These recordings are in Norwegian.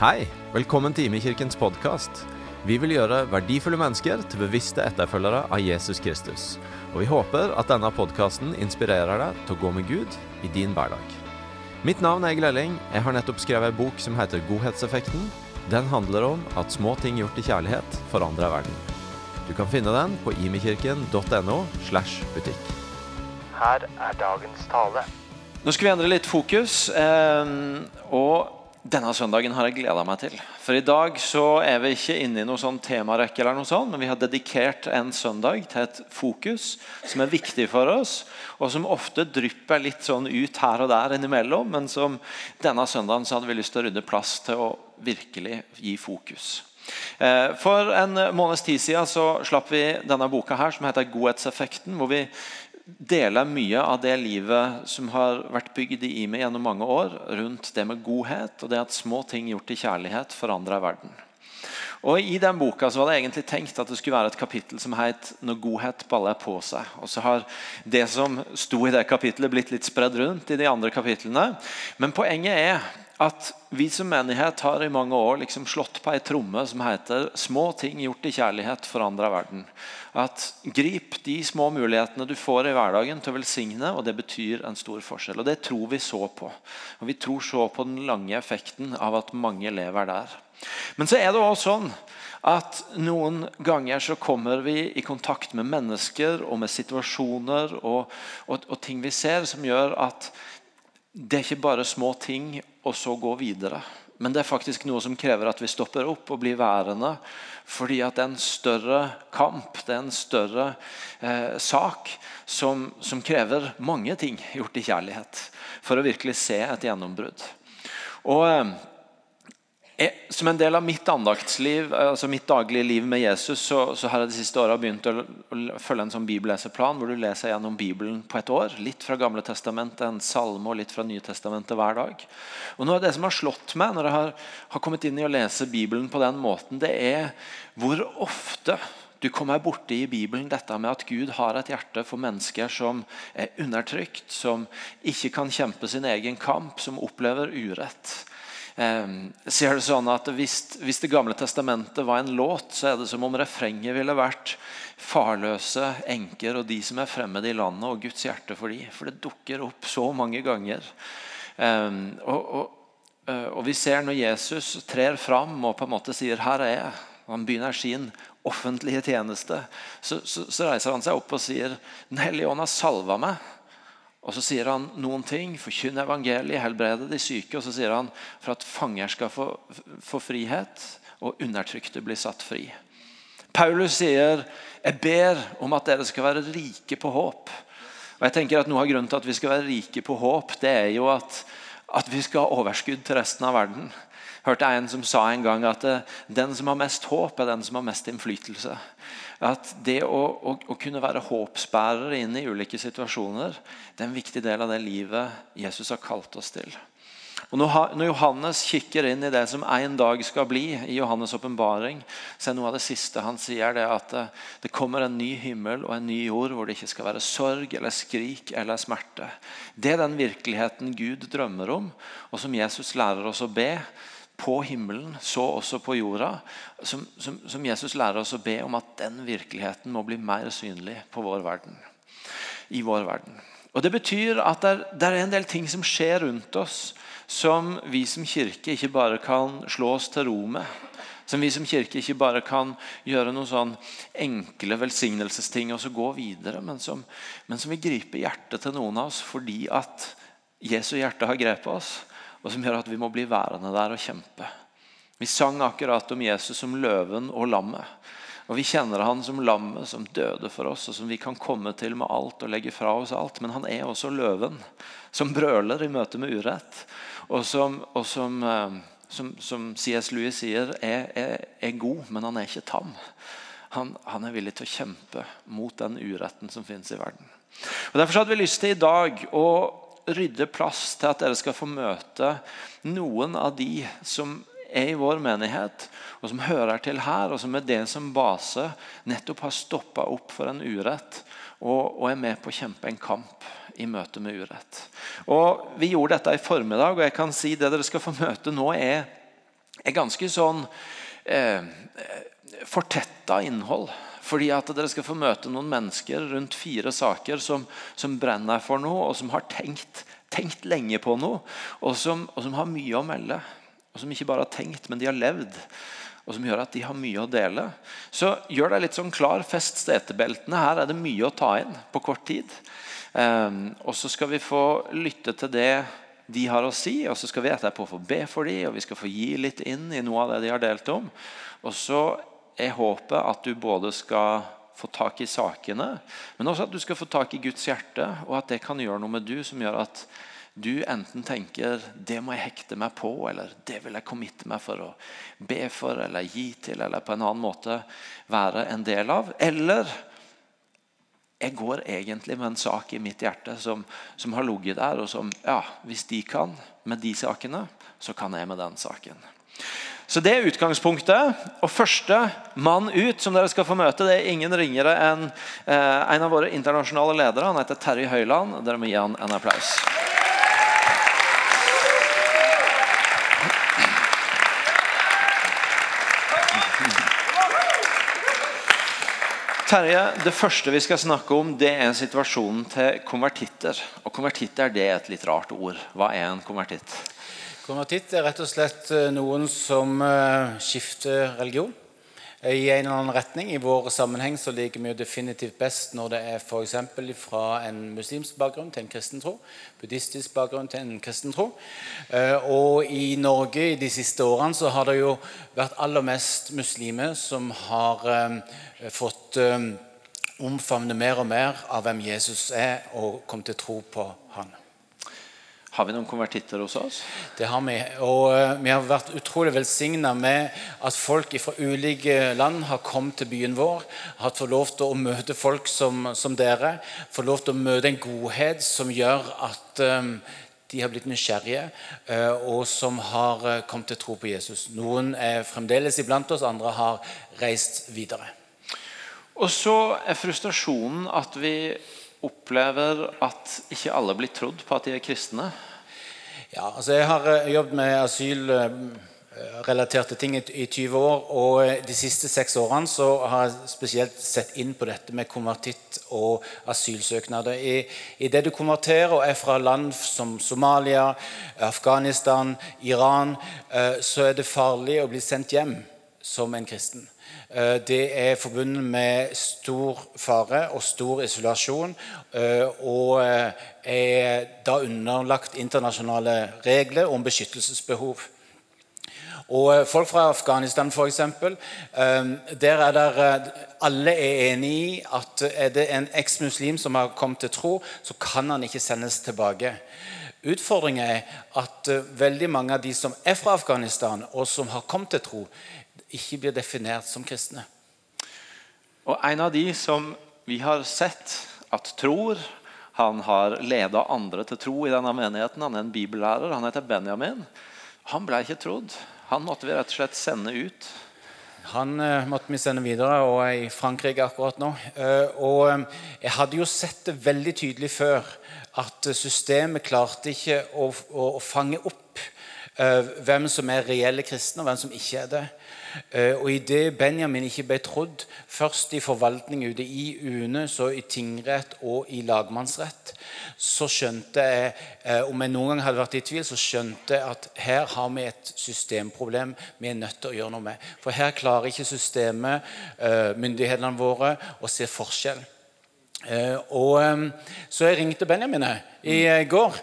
Hei, velkommen til Imekirkens podkast. Vi vil gjøre verdifulle mennesker til bevisste etterfølgere av Jesus Kristus. Og vi håper at denne podkasten inspirerer deg til å gå med Gud i din hverdag. Mitt navn er Egil Elling. Jeg har nettopp skrevet en bok som heter Godhetseffekten. Den handler om at små ting gjort i kjærlighet forandrer verden. Du kan finne den på imekirken.no slash butikk. Her er dagens tale. Nå skal vi endre litt fokus. Eh, og denne søndagen har jeg gleda meg til. For i dag så er vi ikke inne i noe sånn temarekke, eller noe sånt, men vi har dedikert en søndag til et fokus som er viktig for oss, og som ofte drypper litt sånn ut her og der innimellom, men som denne søndagen så hadde vi lyst til å rydde plass til å virkelig gi fokus. Eh, for en måneds tid siden så slapp vi denne boka her som heter 'Godhetseffekten'. hvor vi deler mye av det livet som har vært bygd i meg gjennom mange år, rundt det med godhet og det at små ting gjort i kjærlighet forandrer verden. Og I den boka så var det egentlig tenkt at det skulle være et kapittel som het 'Når godhet baller på seg'. Og så har det som sto i det kapittelet, blitt litt spredd rundt i de andre kapitlene. Men poenget er at vi som menighet har i mange år liksom slått på ei tromme som heter 'Små ting gjort i kjærlighet forandrer verden'. At Grip de små mulighetene du får i hverdagen til å velsigne, og det betyr en stor forskjell. Og Det tror vi så på. Og Vi tror så på den lange effekten av at mange lever der. Men så er det også sånn at noen ganger så kommer vi i kontakt med mennesker og med situasjoner og, og, og ting vi ser, som gjør at det er ikke bare små ting og så gå videre. Men det er faktisk noe som krever at vi stopper opp og blir værende. Fordi at det er en større kamp, det er en større eh, sak som, som, krever mange ting gjort i kjærlighet. For å virkelig se et gjennombrudd. Og eh, som en del av mitt andaktsliv, altså mitt daglige liv med Jesus, så, så har jeg de siste åra begynt å, å, følge en sånn bibelleseplan hvor du leser gjennom Bibelen på et år. Litt fra Gamle testamentet, en salme og litt fra Nye testamentet hver dag. Og noe av Det som har slått meg når jeg har, har kommet inn i å lese Bibelen på den måten, det er hvor ofte du kommer borti i Bibelen dette med at Gud har et hjerte for mennesker som er undertrykt, som ikke kan kjempe sin egen kamp, som opplever urett. Ehm, ser det sånn at hvis, hvis, Det gamle testamentet var en låt, så er det som om refrenget ville vært farløse enker og de som er fremmede i landet, og Guds hjerte for de. For det dukker opp så mange ganger. Um, og, og, eh, og, vi ser når Jesus trer fram og på en måte sier 'Her er jeg', han begynner sin offentlige tjeneste, så, så, så reiser han seg opp og sier 'Den hellige ånd har salva meg'. Og Så sier han noen ting. Forkynn evangeliet, helbrede de syke. Og så sier han for at fanger skal få, få frihet, og undertrykte blir satt fri. Paulus sier jeg ber om at dere skal være rike på håp. Og jeg tenker at Noe av grunnen til at vi skal være rike på håp, det er jo at, at vi skal ha overskudd til resten av verden. Hørte jeg en som sa en gang at den som har mest håp, er den som har mest innflytelse at det å, å, å, kunne være håpsbærere inn i ulike situasjoner det er en viktig del av det livet Jesus har kalt oss til. Og Når Johannes kikker inn i det som en dag skal bli, i Johannes' åpenbaring, er noe av det siste han sier, det at det, det kommer en ny himmel og en ny jord hvor det ikke skal være sorg eller skrik eller smerte. Det er den virkeligheten Gud drømmer om, og som Jesus lærer oss å be på himmelen, så også på jorda. Som, som, som, Jesus lærer oss å be om at den virkeligheten må bli mer synlig på vår verden. i vår verden. Og Det betyr at det, er en del ting som skjer rundt oss, som vi som kirke ikke bare kan slå oss til ro med. Som vi som kirke ikke bare kan gjøre noen sånn enkle velsignelsesting og så gå videre, men som, men som vil gripe hjertet til noen av oss fordi at Jesu hjerte har grepet oss og som gjør at vi må bli værende der og kjempe. Vi sang akkurat om Jesus som løven og lammet. Og Vi kjenner han som lammet som døde for oss, og som vi kan komme til med alt og legge fra oss alt. Men han er også løven, som brøler i møte med urett. Og som, og som, eh, som, som C.S. Lewis sier, er, er, er, god, men han er ikke tam. Han, han, er villig til å kjempe mot den uretten som finnes i verden. Og Derfor hadde vi lyst til i dag å rydde plass til at dere skal få møte noen av de som er i vår menighet, og som hører til her, og som med det som base nettopp har stoppa opp for en urett og, og, er med på å kjempe en kamp i møte med urett. Og Vi gjorde dette i formiddag, og jeg kan si det dere skal få møte nå, er er ganske sånn eh, fortetta innhold. Fordi at dere skal få møte noen mennesker rundt fire saker som, som brenner for noe, og som har tenkt, tenkt lenge på noe, og som, og som, har mye å melde. Og som ikke bare har tenkt, men de har levd. Og som gjør at de har mye å dele. Så gjør deg litt sånn klar. Fest stetebeltene. Her er det mye å ta inn på kort tid. Um, og så skal vi få lytte til det de har å si, og så skal vi etterpå få be for dem, og vi skal få gi litt inn i noe av det de har delt om. Og så er håper at du både skal få tak i sakene, men også at du skal få tak i Guds hjerte, og at det kan gjøre noe med du som gjør at du enten tenker 'det må jeg hekte meg på', eller 'det vil jeg committe meg for å be for eller gi til', eller på en annen måte være en del av. Eller jeg går egentlig med en sak i mitt hjerte som, som har ligget der, og som ja, Hvis de kan med de sakene, så kan jeg med den saken. Så Det er utgangspunktet. Og Første mann ut som dere skal få møte, det er ingen ringere enn eh, en av våre internasjonale ledere. Han heter Terje Høiland. Dere må gi han en applaus. Terje, Det første vi skal snakke om, det er situasjonen til konvertitter. Og Konvertitter det er et litt rart ord. Hva er en konvertitt? Konvertitt er rett og slett eh, noen som eh, skifter religion i en eller annen retning. I vår sammenheng så liker vi jo definitivt best når det er f.eks. fra en muslimsk bakgrunn til en kristen tro. Buddhistisk bakgrunn til en kristen tro. Eh, og i Norge i de siste årene så har det jo vært aller mest muslimer som har fått omfavne mer og mer av hvem Jesus er, og kommet til tro på han. Har vi noen konvertitter hos oss? Det har vi. Og uh, vi har vært utrolig velsigna med at folk fra ulike land har kommet til byen vår. Har fått lov til å møte folk som, som dere. Fått lov til å møte en godhet som gjør at um, de har blitt nysgjerrige, uh, og som har kommet til tro på Jesus. Noen er fremdeles iblant oss, andre har reist videre. Og så er frustrasjonen at vi opplever at ikke alle blir trodd på at de er kristne? Ja, altså Jeg har eh, jobbet med asylrelaterte ting i 20 år. Og eh, de siste seks årene så har jeg spesielt sett inn på dette med konvertitt og asylsøknader. I, i det du konverterer og er fra land som Somalia, Afghanistan, Iran, eh, så er det farlig å bli sendt hjem som en kristen. Eh, det er forbundet med stor fare og stor isolasjon. Eh, og eh, er da underlagt internasjonale regler om beskyttelsesbehov. Og Folk fra Afghanistan f.eks. Der er der alle er enig i at er det en eksmuslim som har kommet til tro, så kan han ikke sendes tilbake. Utfordringen er at veldig mange av de som er fra Afghanistan, og som har kommet til tro, ikke blir definert som kristne. Og En av de som vi har sett at tror Han har leda andre til tro i denne menigheten. Han er en bibellærer. Han heter Benjamin. Han ble ikke trodd. Han måtte vi rett og slett sende ut. Han uh, måtte vi sende videre og er i Frankrike akkurat nå. Uh, og um, Jeg hadde jo sett det veldig tydelig før at systemet klarte ikke å, å, å fange opp hvem som er reelle kristne, og hvem som ikke er det. Eh, og idet Benjamin ikke ble trodd, først i forvaltning ute i UNE, så i tingrett og i lagmannsrett, så skjønte jeg, eh, om jeg noen gang hadde vært i tvil, så skjønte jeg at her har vi et systemproblem vi er nødt til å gjøre noe med. For her klarer ikke systemet, eh, myndighetene våre, å se forskjell. og Så jeg ringte Benjamin i går,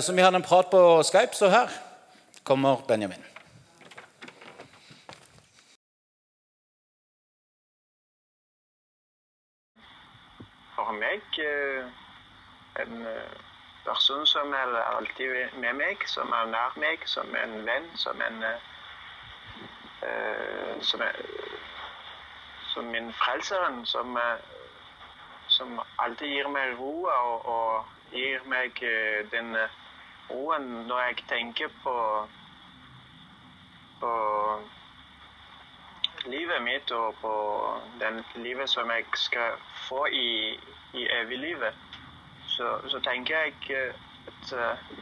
så vi hadde en prat på Skype. Så her kommer Benjamin. For meg eh, en eh, person som er alltid med meg, som er nær meg, som en venn, som en uh, som, er, som min frelseren, som, som alltid gir meg ro og, og gir meg den roen når jeg tenker på på livet mitt og på den livet som jeg skal få i, i eviglivet, så, så tenker jeg at uh,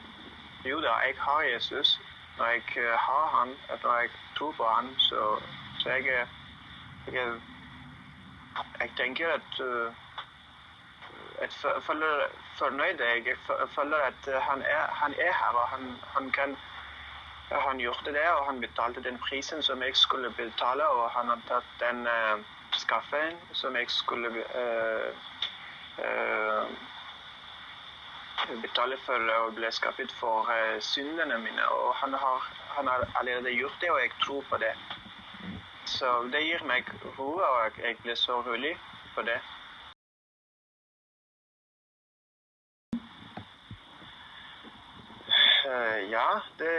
jo da, jeg har Jesus. når jeg eh, har han, at når jeg tror på han, så, så jeg, jeg, jeg tenker at eh, jeg føler fornøyd. Jeg Jeg føler at eh, han er, han er her, og han, han kan han gjorde det, og han betalte den prisen som jeg skulle betale, og han har tatt den uh, skaffen som jeg skulle eh, eh, betale for å bli skaffet for eh, syndene mine. Og han har, han har allerede gjort det, og jeg tror på det. Så det gir meg ro, og jeg blir så rolig for det. Eh, ja, det,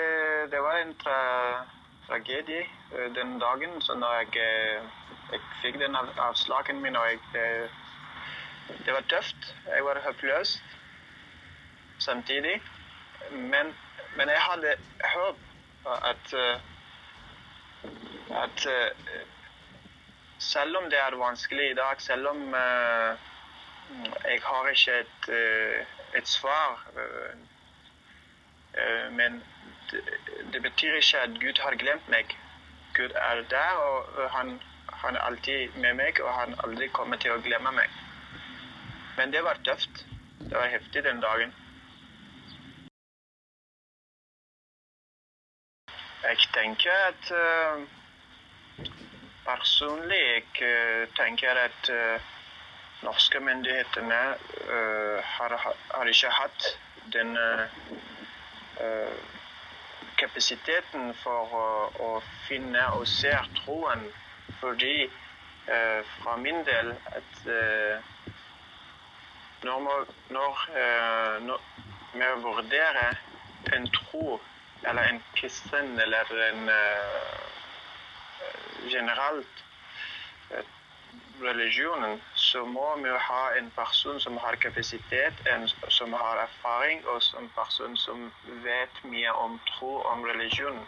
det var en tra tragedie eh, den dagen. Så når jeg, eh, jeg fikk den av, avslagen min, og jeg, det, var tøft. Jeg var håpløs samtidig. Men, men jeg hadde håp at, eh, at eh, selv om det er vanskelig i dag, selv om eh, jeg har ikke et, et svar Men det, det betyr ikke at Gud har glemt meg. Gud er der, og han, han er alltid med meg, og han aldri kommer til å glemme meg. Men det var tøft. Det var heftig den dagen. Jeg tenker at uh, Personlig jeg eh, tenker at uh, norske myndighetene uh, har, har ikke hatt den kapasiteten for å, å finne og se troen. Fordi fra min del at når, når, eh, når vi vurderer en tro eller en kristen eller en uh, generelt eh, religionen, så må vi ha en person som har kapasitet, en som har erfaring, og en person som vet mye om tro, om religion.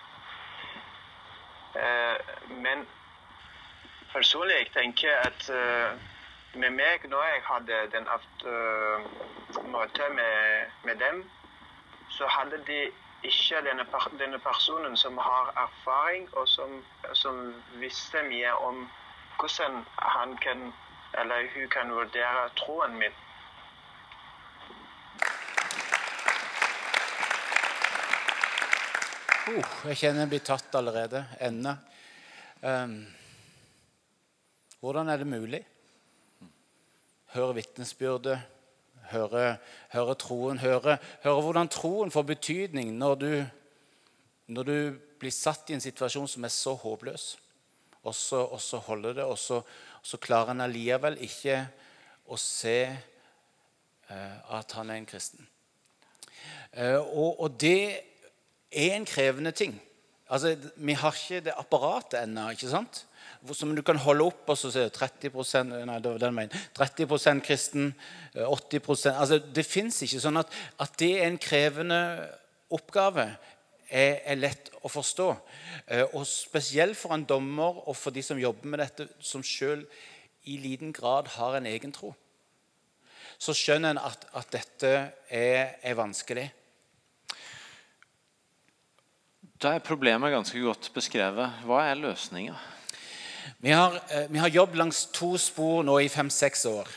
Uh, men personlig jeg tenker at med meg, når jeg hadde den aften, møtet med, med dem, så hadde de ikke denne, denne personen som har erfaring, og som, som visste mye om hvordan han kan, eller hun kan vurdere troen min. Uh, jeg kjenner jeg blir tatt allerede. Ende. Um, hvordan er det mulig? Høre vitnesbyrdet, høre, høre troen, høre, høre hvordan troen får betydning når du, når du blir satt i en situasjon som er så håpløs. Og så, og så holder det, og så, og så klarer en allikevel ikke å se eh, at han er en kristen. Eh, og, og det er en krevende ting. Altså, Vi har ikke det apparatet ennå. ikke sant? Som du kan holde opp og så se 30% nei, det var den veien, 30% kristen, eh, 80% altså, Det fins ikke. sånn at, at det er en krevende oppgave, er, er lett å forstå. Eh, Og spesielt for en dommer og for de som jobber med dette, som sjøl i liten grad har en egen tro. Så skjønner en at, at dette er, er vanskelig. Da er problemet ganske godt beskrevet. Hva er løsninga? Vi har, eh, vi har jobbet langs to spor nå i fem-seks år.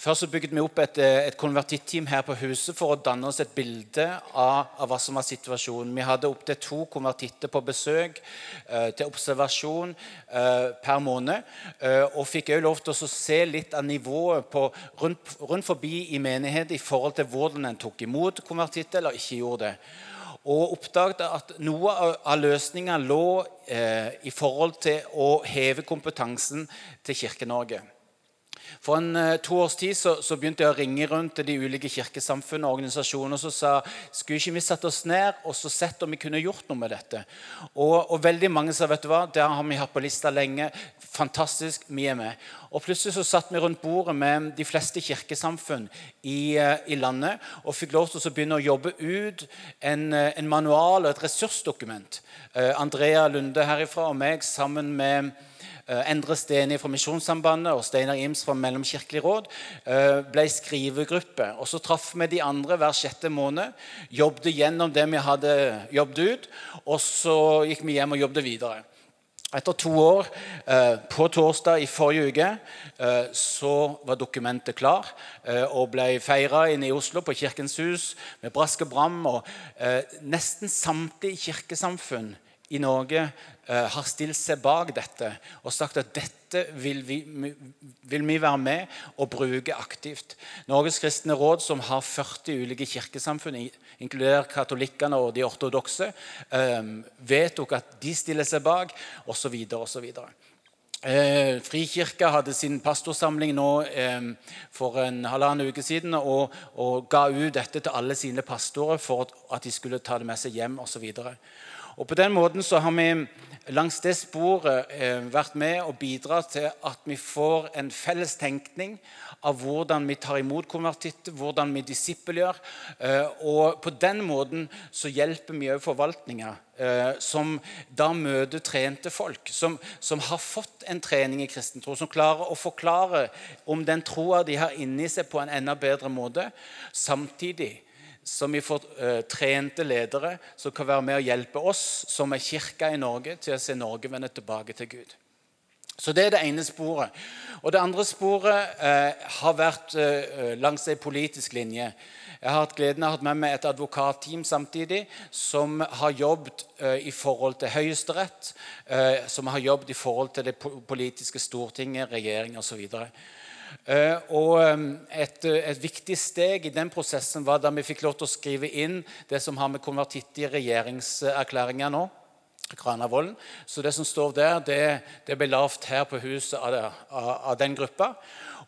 Først så bygget vi opp et, eh, et konvertitteam her på huset for å danne oss et bilde av, av hva som var situasjonen. Vi hadde opptil to konvertitter på besøk eh, til observasjon eh, per måned. eh, og fikk også lov til å se litt av nivået på, rundt, rundt forbi i menighet i forhold til hvordan en tok imot konvertitter eller ikke gjorde det og oppdaget at noe av- løsninga lå eh, i forhold til å heve kompetansen til Kirke-Norge. For en eh, to års tid så, så begynte jeg å ringe rundt til de ulike kirkesamfunn og organisasjoner og så sa skulle ikke vi satt oss ned og så sett om vi kunne gjort noe med dette. Og, og veldig mange sa vet du hva, det har vi hatt på lista lenge. Fantastisk, vi er med. Og plutselig så satt vi rundt bordet med de fleste kirkesamfunn i, eh, i landet og fikk lov til å begynne å jobbe ut en, eh, en manual og et ressursdokument. Andrea Lunde herifra og meg sammen med Endre Steni fra Misjonssambandet og Steinar Ims fra Mellomkirkelig råd eh, ble skrivegruppe. Og Så traff vi de andre hver sjette måned, jobbet gjennom det vi hadde jobbet ut, og så gikk vi hjem og jobbet videre. Etter to år, eh, på torsdag i forrige uke, eh, så var dokumentet klar eh, og ble feira inne i Oslo, på Kirkens hus, med brask og bram. Og eh, nesten samtlige kirkesamfunn i Norge eh, har stilt seg bak dette og sagt at dette vil vi, vil vi være med og bruke aktivt. Norges kristne råd, som har 40 ulike kirkesamfunn, inkludert katolikkene og de ortodokse, eh, vedtok at de stiller seg bak, osv. osv. Eh, Frikirka hadde sin pastorsamling nå eh, for en halvannen uke siden og, og, ga ut dette til alle sine pastorer for at de skulle ta det med seg hjem osv. Og På den måten så har vi langs det sporet eh, vært med og bidratt til at vi får en felles tenkning av hvordan vi tar imot konvertitter, hvordan vi disippelgjør. Eh, og på den måten så hjelper vi òg forvaltninga, eh, som da møter trente folk. Som, som, har fått en trening i kristen tro, som klarer å forklare om den troa de har inni seg, på en enda bedre måte. Samtidig som vi får uh, trente ledere som kan være med og hjelpe oss som er kirka i Norge, til å se Norge vende tilbake til Gud. Så Det er det ene sporet. Og Det andre sporet uh, har vært uh, langs ei politisk linje. Jeg har hatt gleden av å ha med meg et advokatteam samtidig som har jobbet i forhold til Høyesterett, som har jobbet i forhold til det politiske Stortinget, regjering osv. Eh, og ehm, et, et, viktig steg i den prosessen var da vi fikk lov til å skrive inn det som har med konvertitt i regjeringserklæringa nå. Kranavolden. Så det som står der, det, det ble lavt her på huset av, av, av, den gruppa.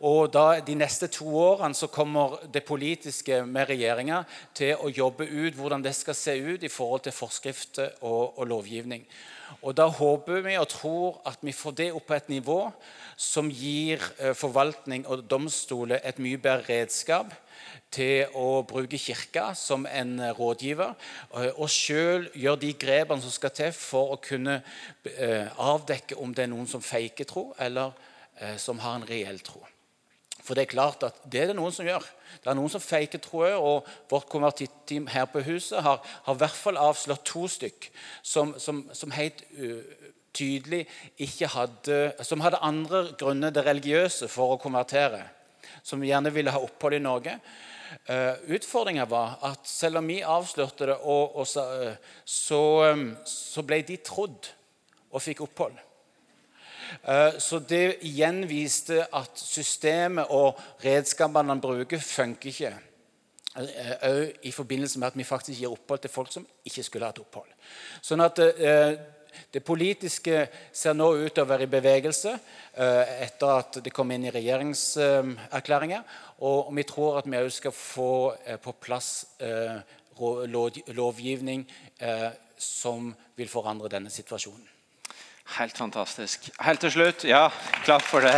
Og da De neste to årene så kommer det politiske med regjeringa til å jobbe ut hvordan det skal se ut i forhold til forskrifter og, og lovgivning. Og Da håper vi og tror at vi får det opp på et nivå som gir eh, forvaltning og domstoler et mye bedre redskap til å bruke Kirka som en eh, rådgiver, eh, og sjøl gjøre de grepene som skal til for å kunne avdekke om det er noen som feiker tro, eller som har en reell tro. For det er klart at det er det noen som gjør. Det er noen som feiker troer, og vårt konvertitteam her på huset har, har i hvert fall avslått to stykk som, som, som helt uh, tydelig ikke hadde, som hadde andre grunner, det religiøse, for å konvertere. Som gjerne ville ha opphold i Norge. Uh, Utfordringa var at selv om vi avslørte det, og, og så, uh, så, um, så ble de trodd og fikk opphold. Eh, så det igjen viste at systemet og redskapene han bruker, funker ikke. Òg eh, i forbindelse med at vi faktisk gir opphold til folk som ikke skulle hatt opphold. Sånn at eh, det politiske ser nå ut til å være i bevegelse etter at det kom inn i regjeringserklæringer. Og vi tror at vi òg skal få på plass lovgivning som vil forandre denne situasjonen. Helt fantastisk. Helt til slutt Ja, klapp for det.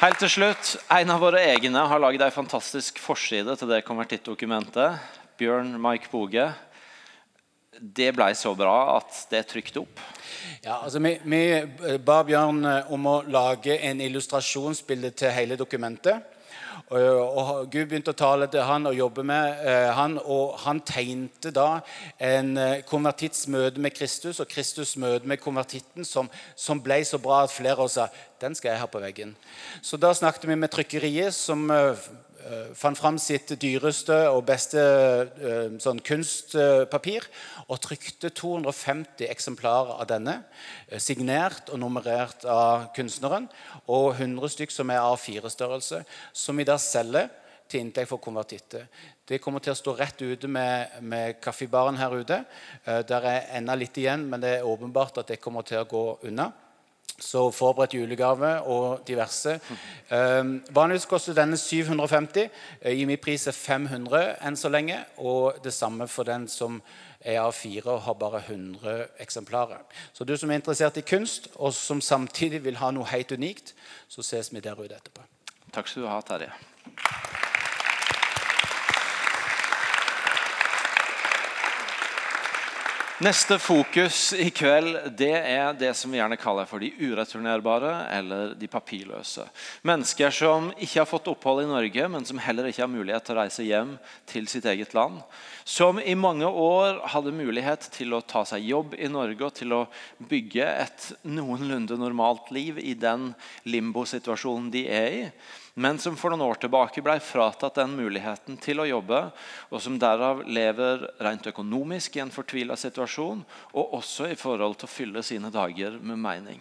Helt til slutt, En av våre egne har lagd ei fantastisk forside til det konvertittdokumentet. Bjørn Mike Boge. Det ble så bra at det trykte opp. Ja, altså Vi, vi ba Bjørn om å lage en illustrasjonsbilde til hele dokumentet. Og Gud begynte å tale til han og jobbe med eh, han, og han tegnte da en eh, konvertitts møte med Kristus og Kristus møte med konvertitten som, som ble så bra at flere av oss sa den skal jeg ha på veggen. Så da snakket vi med trykkeriet, som Eh, fant fram sitt dyreste og beste uh, sånn kunstpapir og trykte 250 eksemplarer av denne, signert og nummerert av kunstneren, og 100 stykk som er A4-størrelse, som vi da selger til inntekt for konvertitter. Det kommer til å stå rett ute med, med kaffebaren her ute. Der er enda litt igjen, men det er åpenbart at det kommer til å gå unna. Så forberedt julegave og diverse. Um, vanligvis koster denne 750. Uh, I min pris er 500 enn så lenge. Og det samme for den som er A4 og har bare 100 eksemplarer. Så du som er interessert i kunst, og som samtidig vil ha noe helt unikt, så ses vi der ute etterpå. Takk skal du ha, Terje. Neste fokus i kveld det er det som vi gjerne kaller for de ureturnerbare eller de papirløse. Mennesker som ikke har fått opphold i Norge, men som heller ikke har mulighet til å reise hjem til sitt eget land. Som i mange år hadde mulighet til å ta seg jobb i Norge og til å bygge et noenlunde normalt liv i den limbosituasjonen de er i men som for noen år tilbake ble fratatt den muligheten til å jobbe, og som derav lever rent økonomisk i en fortvila situasjon, og også i forhold til å fylle sine dager med mening.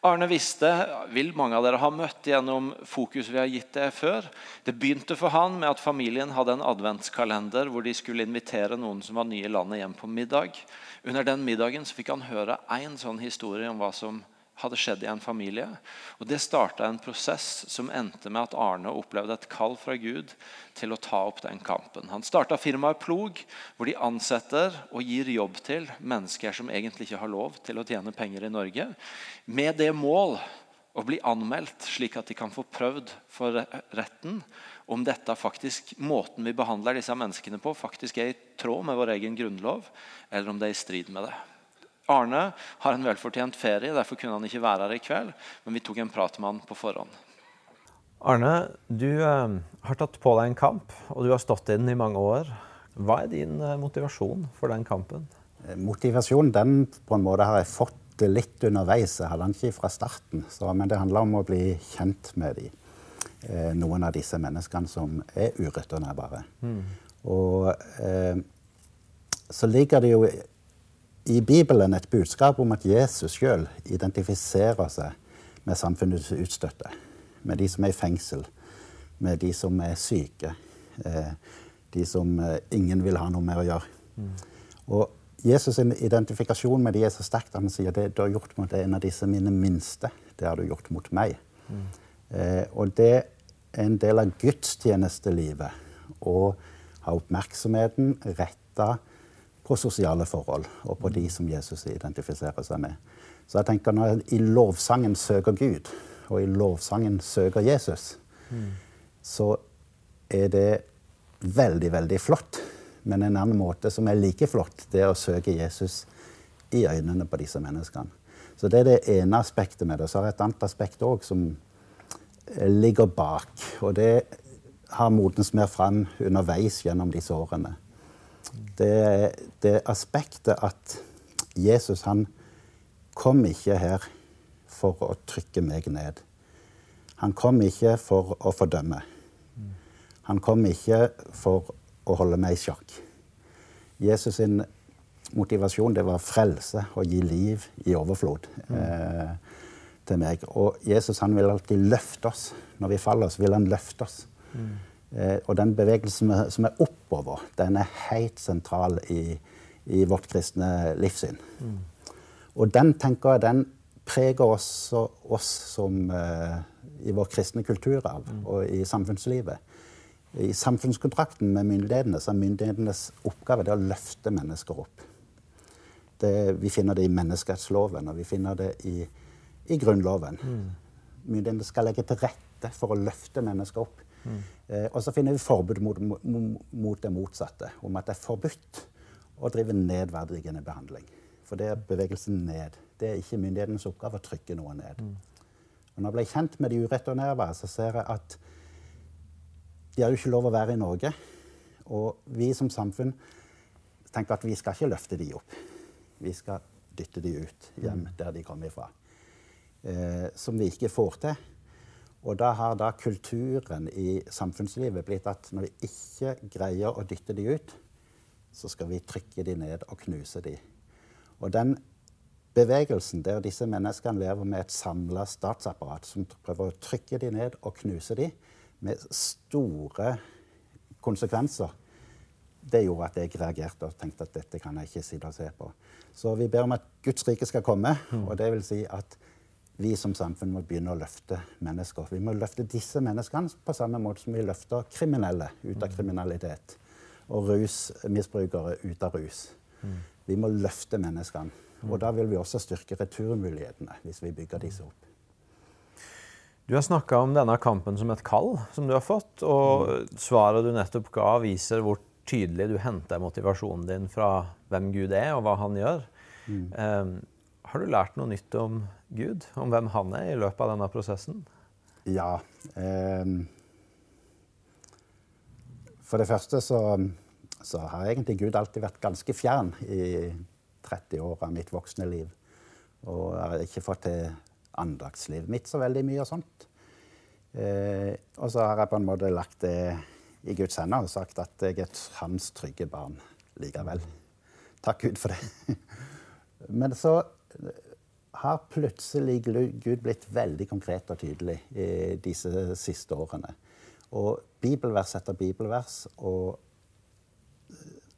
Arne Viste vil mange av dere ha møtt gjennom fokus vi har gitt det før. Det begynte for han med at familien hadde en adventskalender hvor de skulle invitere noen som var nye i landet, hjem på middag. Under den middagen fikk han høre én sånn historie om hva som hadde skjedd i en familie. Og Det starta en prosess som endte med at Arne opplevde et kall fra Gud til å ta opp den kampen. Han starta firmaet Plog, hvor de ansetter og gir jobb til mennesker som egentlig ikke har lov til å tjene penger i Norge, med det mål å bli anmeldt, slik at de kan få prøvd for retten om dette faktisk, måten vi behandler disse menneskene på, faktisk er i tråd med vår egen grunnlov, eller om det er i strid med det. Arne har en velfortjent ferie, derfor kunne han ikke være her i kveld. Men vi tok en prat med han på forhånd. Arne, du eh, har tatt på deg en kamp, og du har stått i den i mange år. Hva er din eh, motivasjon for den kampen? Eh, motivasjonen den på en måte har jeg fått litt underveis. Jeg hadde den ikke fra starten. Så, men det handler om å bli kjent med de, eh, noen av disse menneskene som er ureturnerbare. Mm. Og eh, så ligger det jo i Bibelen et budskap om at Jesus sjøl identifiserer seg med samfunnets utstøtte. Med de som er i fengsel, med de som er syke, eh, de som eh, ingen vil ha noe med å gjøre. Mm. Og Jesus' sin identifikasjon med de er så sterkt. Han sier det du har gjort mot en av disse mine minste, det har du gjort mot meg. Mm. Eh, og det er en del av gudstjenestelivet å ha oppmerksomheten retta på sosiale forhold og på de som Jesus identifiserer seg med. Så jeg tenker når jeg i lovsangen søker Gud, og i lovsangen søker Jesus, mm. så er det veldig, veldig flott. Men en annen måte som er like flott, det er å søke Jesus i øynene på disse menneskene. Så det er det ene aspektet med det. Så har jeg et annet aspekt òg som ligger bak. Og det har modnes mer fram underveis gjennom disse årene det, det aspektet at Jesus han kom ikke her for å trykke meg ned. Han kom ikke for å fordømme. Han kom ikke for å holde meg i sjakk. Jesus sin motivasjon det var frelse og gi liv i overflod eh, til meg. Og Jesus han vil alltid løfte oss. Når vi faller, så vil han løfte oss. Mm. Eh, og den bevegelsen som er oppover, den er helt sentral i, i vårt kristne livssyn. Mm. Og den tenker jeg, den preger også oss som uh, i vår kristne kulturarv mm. og i samfunnslivet. I samfunnskontrakten med myndighetene så er myndighetenes oppgave det å løfte mennesker opp. Det, vi finner det i menneskerettsloven, og vi finner det i, i Grunnloven. Mm. Myndighetene skal legge til rette for å løfte mennesker opp. Mm. Eh, og så finner vi forbud mot, mot, det motsatte, om at det er forbudt å drive nedverdigende behandling. For det er bevegelsen ned. Det er ikke myndighetenes oppgave å trykke noe ned. Mm. Og når jeg ble kjent med de ureturnerbare, så ser jeg at de har jo ikke lov å være i Norge. Og vi som samfunn tenker at vi skal ikke løfte de opp. Vi skal dytte de ut hjem mm. der de kommer ifra. Eh, som vi ikke får til. Og da har da kulturen i samfunnslivet blitt at når vi ikke greier å dytte de ut, så skal vi trykke de ned og knuse de. Og den bevegelsen der disse menneskene lever med et samla statsapparat som prøver å trykke de ned og knuse de, med store konsekvenser, det gjorde at jeg reagerte og tenkte at dette kan jeg ikke sitte og se på. Så vi ber om at Guds rike skal komme, mm. og det vil si at vi som samfunn må begynne å løfte mennesker. Vi må løfte disse menneskene på samme måte som vi løfter kriminelle ut av mm. kriminalitet. Og rusmisbrukere ut av rus. Mm. Vi må løfte menneskene. Og da vil vi også styrke returmulighetene hvis vi bygger disse opp. Du har snakka om denne kampen som et kall som du har fått, og mm. svaret du nettopp ga, viser hvor tydelig du henter motivasjonen din fra hvem Gud er, og hva han gjør. Eh, har du lært noe nytt om Gud, om hvem han er, i løpet av denne prosessen? Ja. Eh, for det første så, så, har egentlig Gud alltid vært ganske fjern i 30 år av mitt voksne liv. Og jeg har ikke fått til andagslivet mitt så veldig mye og sånt. Eh, og så har jeg på en måte lagt det i Guds hender og sagt at jeg er hans trygge barn likevel. Takk Gud for det. Men så har plutselig Gud blitt veldig konkret og tydelig i disse siste årene. Og bibelvers etter bibelvers og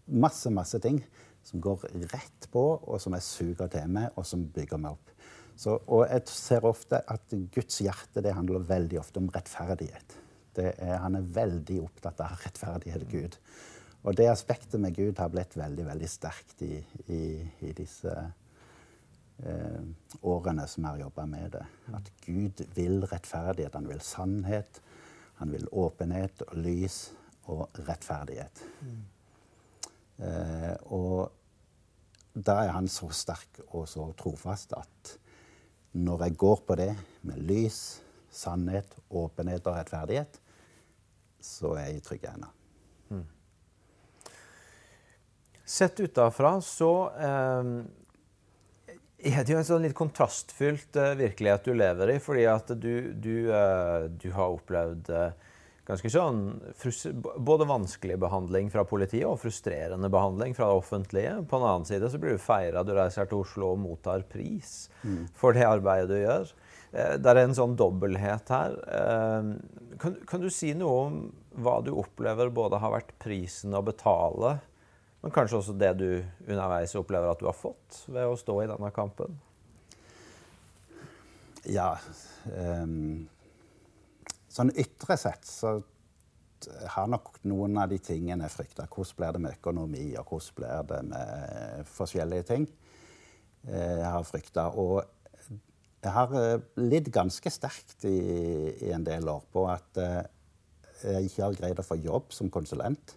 masse, masse ting som går rett på, og som jeg suger til meg, og som bygger meg opp. Så, og jeg ser ofte at Guds hjerte det handler veldig ofte om rettferdighet. Er, han er veldig opptatt av rettferdighet, Gud. Og det aspektet med Gud har blitt veldig veldig sterkt i, i, i disse eh, årene som jeg har jobba med det. At Gud vil rettferdighet. Han vil sannhet. Han vil åpenhet og lys og rettferdighet. Mm. Eh, og da er han så sterk og så trofast at når jeg går på det med lys, sannhet, åpenhet og rettferdighet, så er jeg trygg ennå. Mm. Sett utafra så eh, er det jo en sånn litt kontrastfylt eh, virkelighet du lever i. Fordi at du, du, eh, du har opplevd eh, ganske sånn både vanskelig behandling fra politiet og frustrerende behandling fra det offentlige. På den annen side så blir du feira, du reiser til Oslo og mottar pris mm. for det arbeidet du gjør. Det er en sånn dobbelthet her. Kan, kan, du si noe om hva du opplever både har vært prisen å betale, men kanskje også det du underveis opplever at du har fått ved å stå i denne kampen? Ja um Sånn ytre sett så har nok noen av de tingene jeg frykta. Hvordan blir det med økonomi, og hvordan blir det med forskjellige ting? Eh, jeg har frykta. Og jeg har eh, lidd ganske sterkt i, i, en del år på at eh, jeg ikke har greid å få jobb som konsulent.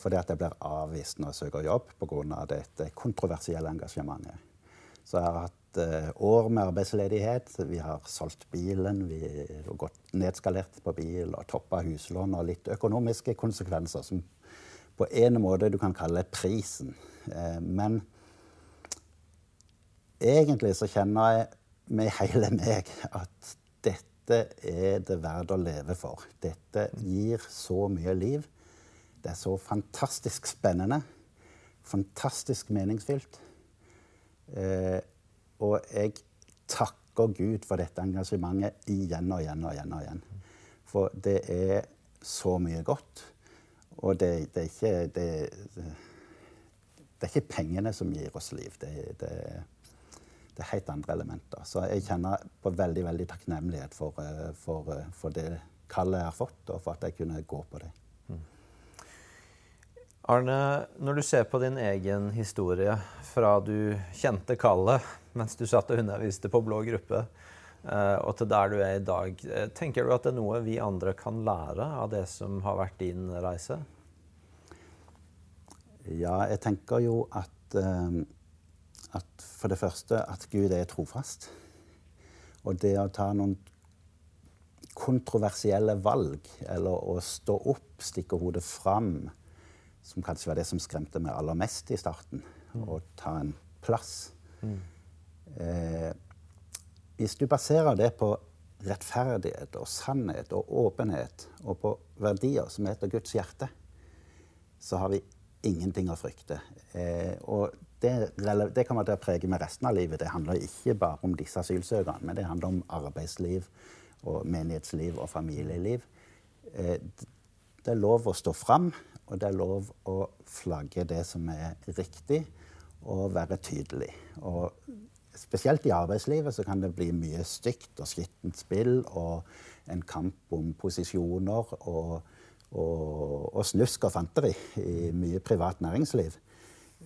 Fordi at jeg blir avvist når jeg søker jobb pga. dette kontroversielle engasjementet. Så jeg har hatt uh, år med arbeidsledighet. Vi har solgt bilen, vi har gått nedskalert på bil og toppa huslån og litt økonomiske konsekvenser som på en måte du kan kalle prisen. Uh, men egentlig så kjenner jeg med hele meg at dette er det verdt å leve for. Dette gir så mye liv. Det er så fantastisk spennende. Fantastisk meningsfylt. Eh, og jeg takker Gud for dette engasjementet igjen og igjen og igjen. og igjen. For det er så mye godt. Og det, det, er, ikke, det, det er ikke pengene som gir oss liv. Det, er helt andre elementer. Så jeg kjenner på veldig veldig takknemlighet for, eh, for, eh, for det kallet jeg har fått, og for at jeg kunne gå på det. Arne, når du ser på din egen historie fra du kjente kallet mens du satt og underviste på blå gruppe, eh, og til der du er i dag, eh, tenker du at det er noe vi andre kan lære av det som har vært din reise? Ja, jeg tenker jo at, eh, at for det første at Gud er trofast. Og det å ta noen kontroversielle valg, eller å stå opp, stikke hodet fram, som kanskje var det som skremte meg aller mest i starten. Mm. Å ta en plass. Mm. Eh, hvis du baserer det på rettferdighet og sannhet og åpenhet og på verdier som heter Guds hjerte, så har vi ingenting å frykte. Eh, og det, det kommer til å prege meg resten av livet. Det handler ikke bare om disse asylsøkerne, men det handler om arbeidsliv og menighetsliv og familieliv. Eh, det er lov å stå fram og det er lov å flagge det som er riktig, og være tydelig. Og spesielt i arbeidslivet så kan det bli mye stygt og skittent spill og en kamp om posisjoner og, og, og snusk og fanteri i mye privat næringsliv.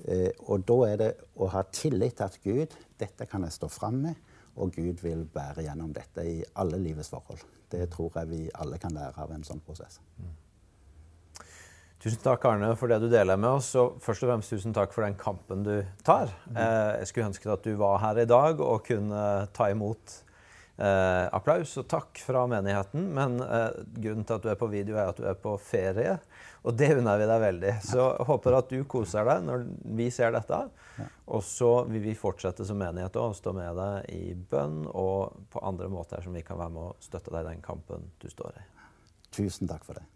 Eh, og da er det å ha tillit til at Gud, dette kan jeg stå fram med, og Gud vil bære gjennom dette i alle livets forhold. Det tror jeg vi alle kan lære av en sånn prosess. Mm. Tusen takk, Arne, for det du deler med oss. Og først og fremst tusen takk for den kampen du tar. Eh, jeg skulle ønske at du var her i dag og kunne ta imot eh, applaus og takk fra menigheten. Men eh, grunnen til at du er på video, er at du er på ferie. Og det unner vi deg veldig. Så jeg håper at du koser deg når vi ser dette. Og så vil vi fortsette som menighet og stå med deg i bønn og på andre måter som vi kan være med å støtte deg i den kampen du står i. Tusen takk for det.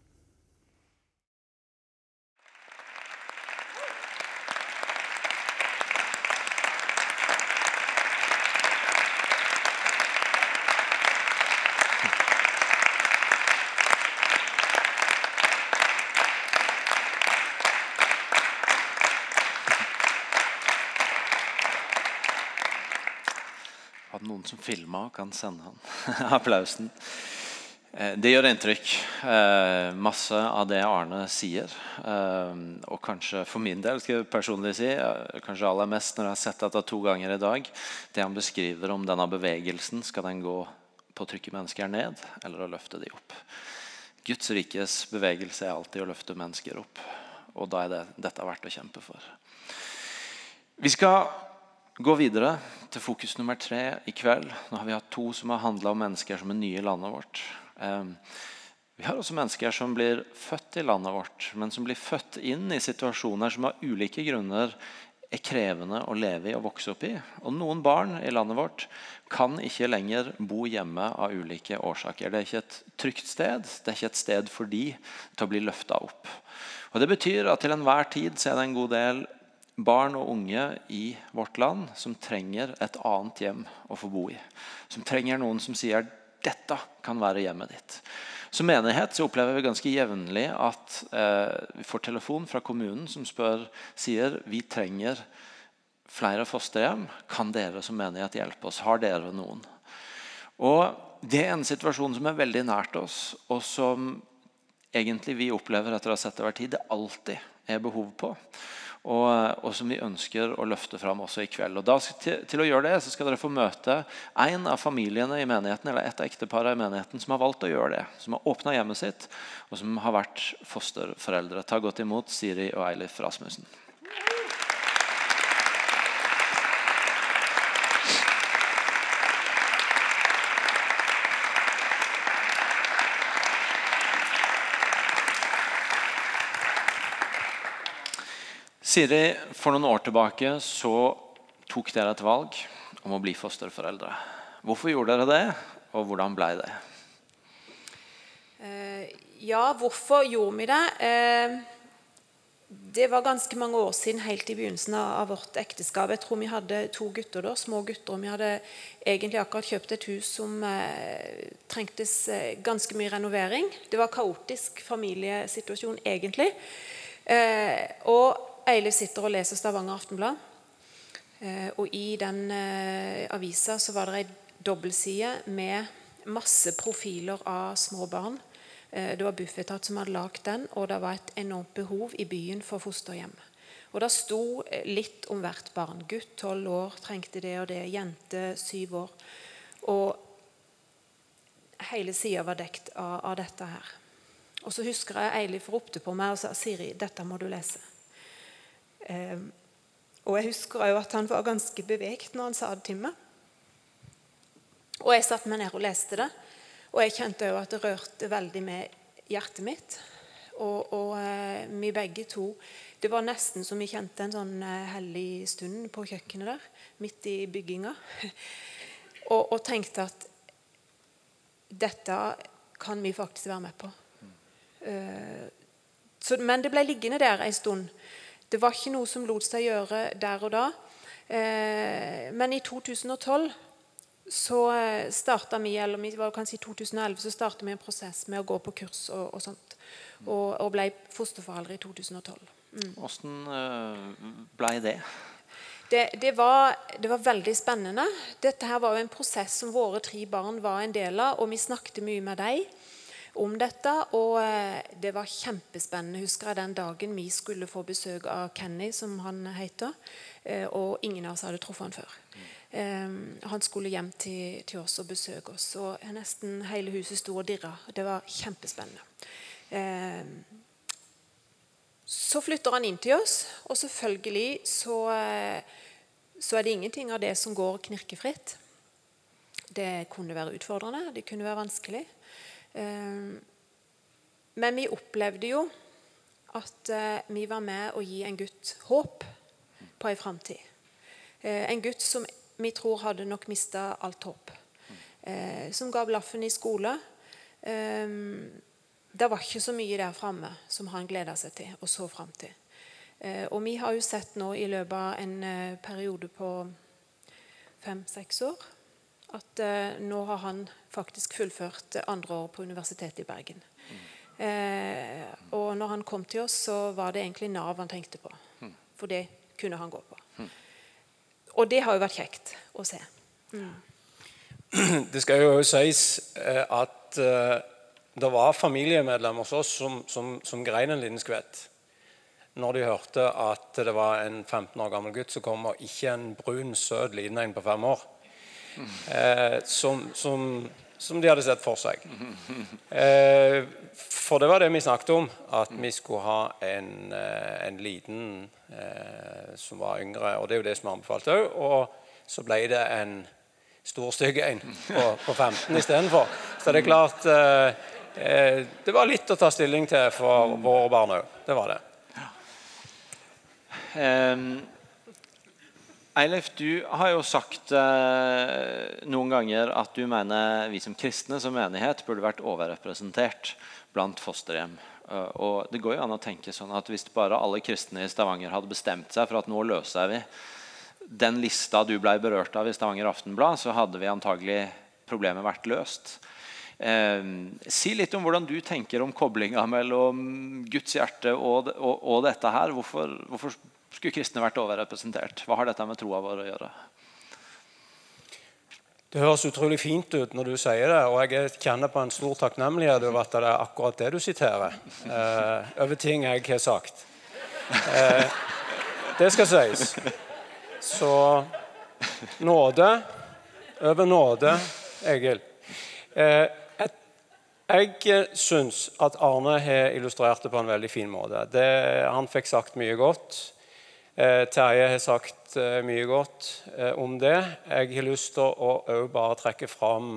Som filma og kan sende han applausen? Eh, Det gjør inntrykk. Eh, masse av det Arne sier. Eh, og kanskje for min del, skal jeg personlig si, kanskje aller mest når jeg har sett dette to ganger i dag, det han beskriver om denne bevegelsen, skal den gå på å trykke mennesker ned eller å løfte dem opp? Guds rikes bevegelse er alltid å løfte mennesker opp. Og da er det, dette verdt å kjempe for. Vi skal gå videre til fokus nummer tre i kveld. Nå har vi hatt to som har handla om mennesker som er nye i landet vårt. Eh, vi har også mennesker som blir født i landet vårt, men som blir født inn i situasjoner som av ulike grunner er krevende å leve i og vokse opp i. Og noen barn i landet vårt kan ikke lenger bo hjemme av ulike årsaker. Det er ikke et trygt sted. Det er ikke et sted for de til å bli løfta opp. Og Det betyr at til enhver tid så er det en god del barn og unge i vårt land som trenger et annet hjem å få bo i. Som trenger noen som sier dette kan være hjemmet ditt. Som menighet så opplever vi ganske jevnlig at eh, vi får telefon fra kommunen som spør, sier vi trenger flere fosterhjem. Kan dere som menighet hjelpe oss? Har dere noen? Og Det er en situasjon som er veldig nært oss, og som egentlig vi opplever etter å ha sett over tid, det alltid er behov på. Og, og, som vi ønsker å løfte fram også i kveld. Og da, til, til, å gjøre det så skal dere få møte en av familiene i menigheten eller et av ekteparene i menigheten som har valgt å gjøre det. Som har åpna hjemmet sitt, og som har vært fosterforeldre. Ta godt imot Siri og Eilif Rasmussen. Siri, for noen år tilbake så tok dere et valg om å bli fosterforeldre. Hvorfor gjorde dere det, og hvordan ble det? Eh, ja, hvorfor gjorde vi det? Eh, det var ganske mange år siden, helt i begynnelsen av vårt ekteskap. Jeg tror vi hadde to gutter da, små gutter. og Vi hadde egentlig akkurat kjøpt et hus som eh, trengtes eh, ganske mye renovering. Det var kaotisk familiesituasjon, egentlig. Eh, og Eilif sitter og leser Stavanger Aftenblad. Eh, og i den eh, avisa så var det ei dobbeltside med masse profiler av små barn. Eh, det var Bufetat som hadde lagd den, og det var et enormt behov i byen for fosterhjem. Og Det sto litt om hvert barn. Gutt tolv år trengte det og det. Jente syv år. Og hele sida var dekt av, av, dette her. Og så husker jeg Eilif ropte på meg og sa Siri, dette må du lese. Eh, og jeg husker òg at han var ganske bevegt når han sa det til meg. Og jeg satte meg ned og leste det. Og jeg kjente òg at det rørte veldig med hjertet mitt. Og, og eh, vi begge to Det var nesten som vi kjente en sånn eh, hellig stund på kjøkkenet der, midt i bygginga. og, og tenkte at dette kan vi faktisk være med på. Uh, så, men det ble liggende der en stund. Det var ikke noe som lot seg gjøre der og da. Eh, men i 2012 så eh, starta vi, eller vi var kanskje i 2011, så starta vi en prosess med å gå på kurs og, og sånt. Og, og, ble fosterforeldre i 2012. Mm. Hvordan mm. ble det? Det, det, var, det, var, veldig spennende. Dette her var jo en prosess som våre tre barn var en del av, og vi snakket mye med dem om dette. Og eh, det var kjempespennende. Husker jeg den dagen vi skulle få besøk av Kenny, som han heter. Eh, og ingen av oss hadde truffet han før. Um, han skulle hjem til, til, oss og besøke oss. Og nesten hele huset sto og dirra. Det var kjempespennende. Så flytter han inn til oss, og selvfølgelig så, eh, så er det ingenting av det som går knirkefritt. Det kunne være utfordrende, det kunne være vanskelig. Eh, men vi opplevde jo at eh, vi var med å gi en gutt håp på en framtid. En gutt som vi tror hadde nok mista alt håp. Som ga blaffen i skole det var ikke så mye der framme som han gleda seg til og så fram til. Eh, og vi har jo sett nå i løpet av en eh, periode på fem-seks år at eh, nå har han faktisk fullført andre år på Universitetet i Bergen. Eh, og når han kom til oss, så var det egentlig Nav han tenkte på. For det kunne han gå på. Og det har jo vært kjekt å se. Mm. Det skal jo sies at det var familiemedlemmer hos oss som, som, som grein en liten skvett når de hørte at det var en 15 år gammel gutt som kom, og ikke en brun, søt liten en på fem år. Eh, som, som, som, de hadde sett for seg. Eh, for det var det vi snakket om, at vi skulle ha en, eh, en liten som var yngre. Og det er jo det som er anbefalt òg. Og så ble det en stor, stygg en på, på 15 istedenfor. Så det er klart det var litt å ta stilling til for våre barn òg. Det var det. Um, Eilif, du har jo sagt eh, noen ganger at du mener vi som kristne som menighet burde vært overrepresentert blant fosterhjem. Uh, og det går jo an å tenke sånn at Hvis bare alle kristne i Stavanger hadde bestemt seg for at nå løser vi den lista du ble berørt av i Stavanger Aftenblad, så hadde vi antagelig problemet vært løst. Eh, si litt om hvordan du tenker om koblinga mellom Guds hjerte og, og, og dette her. Hvorfor, hvorfor, skulle kristne vært overrepresentert? Hva har dette med troa vår å gjøre? Det høres utrolig fint ut når du sier det, og jeg kjenner på en stor takknemlighet over at det er akkurat det du siterer. Eh, over ting jeg har sagt. Eh, det skal sies. Så nåde over nåde, Egil. Eh, jeg syns at Arne har illustrert det på en veldig fin måte. Det, han fikk sagt mye godt. Eh, Terje har sagt eh, mye godt eh, om det. Jeg har lyst til å, å bare trekke fram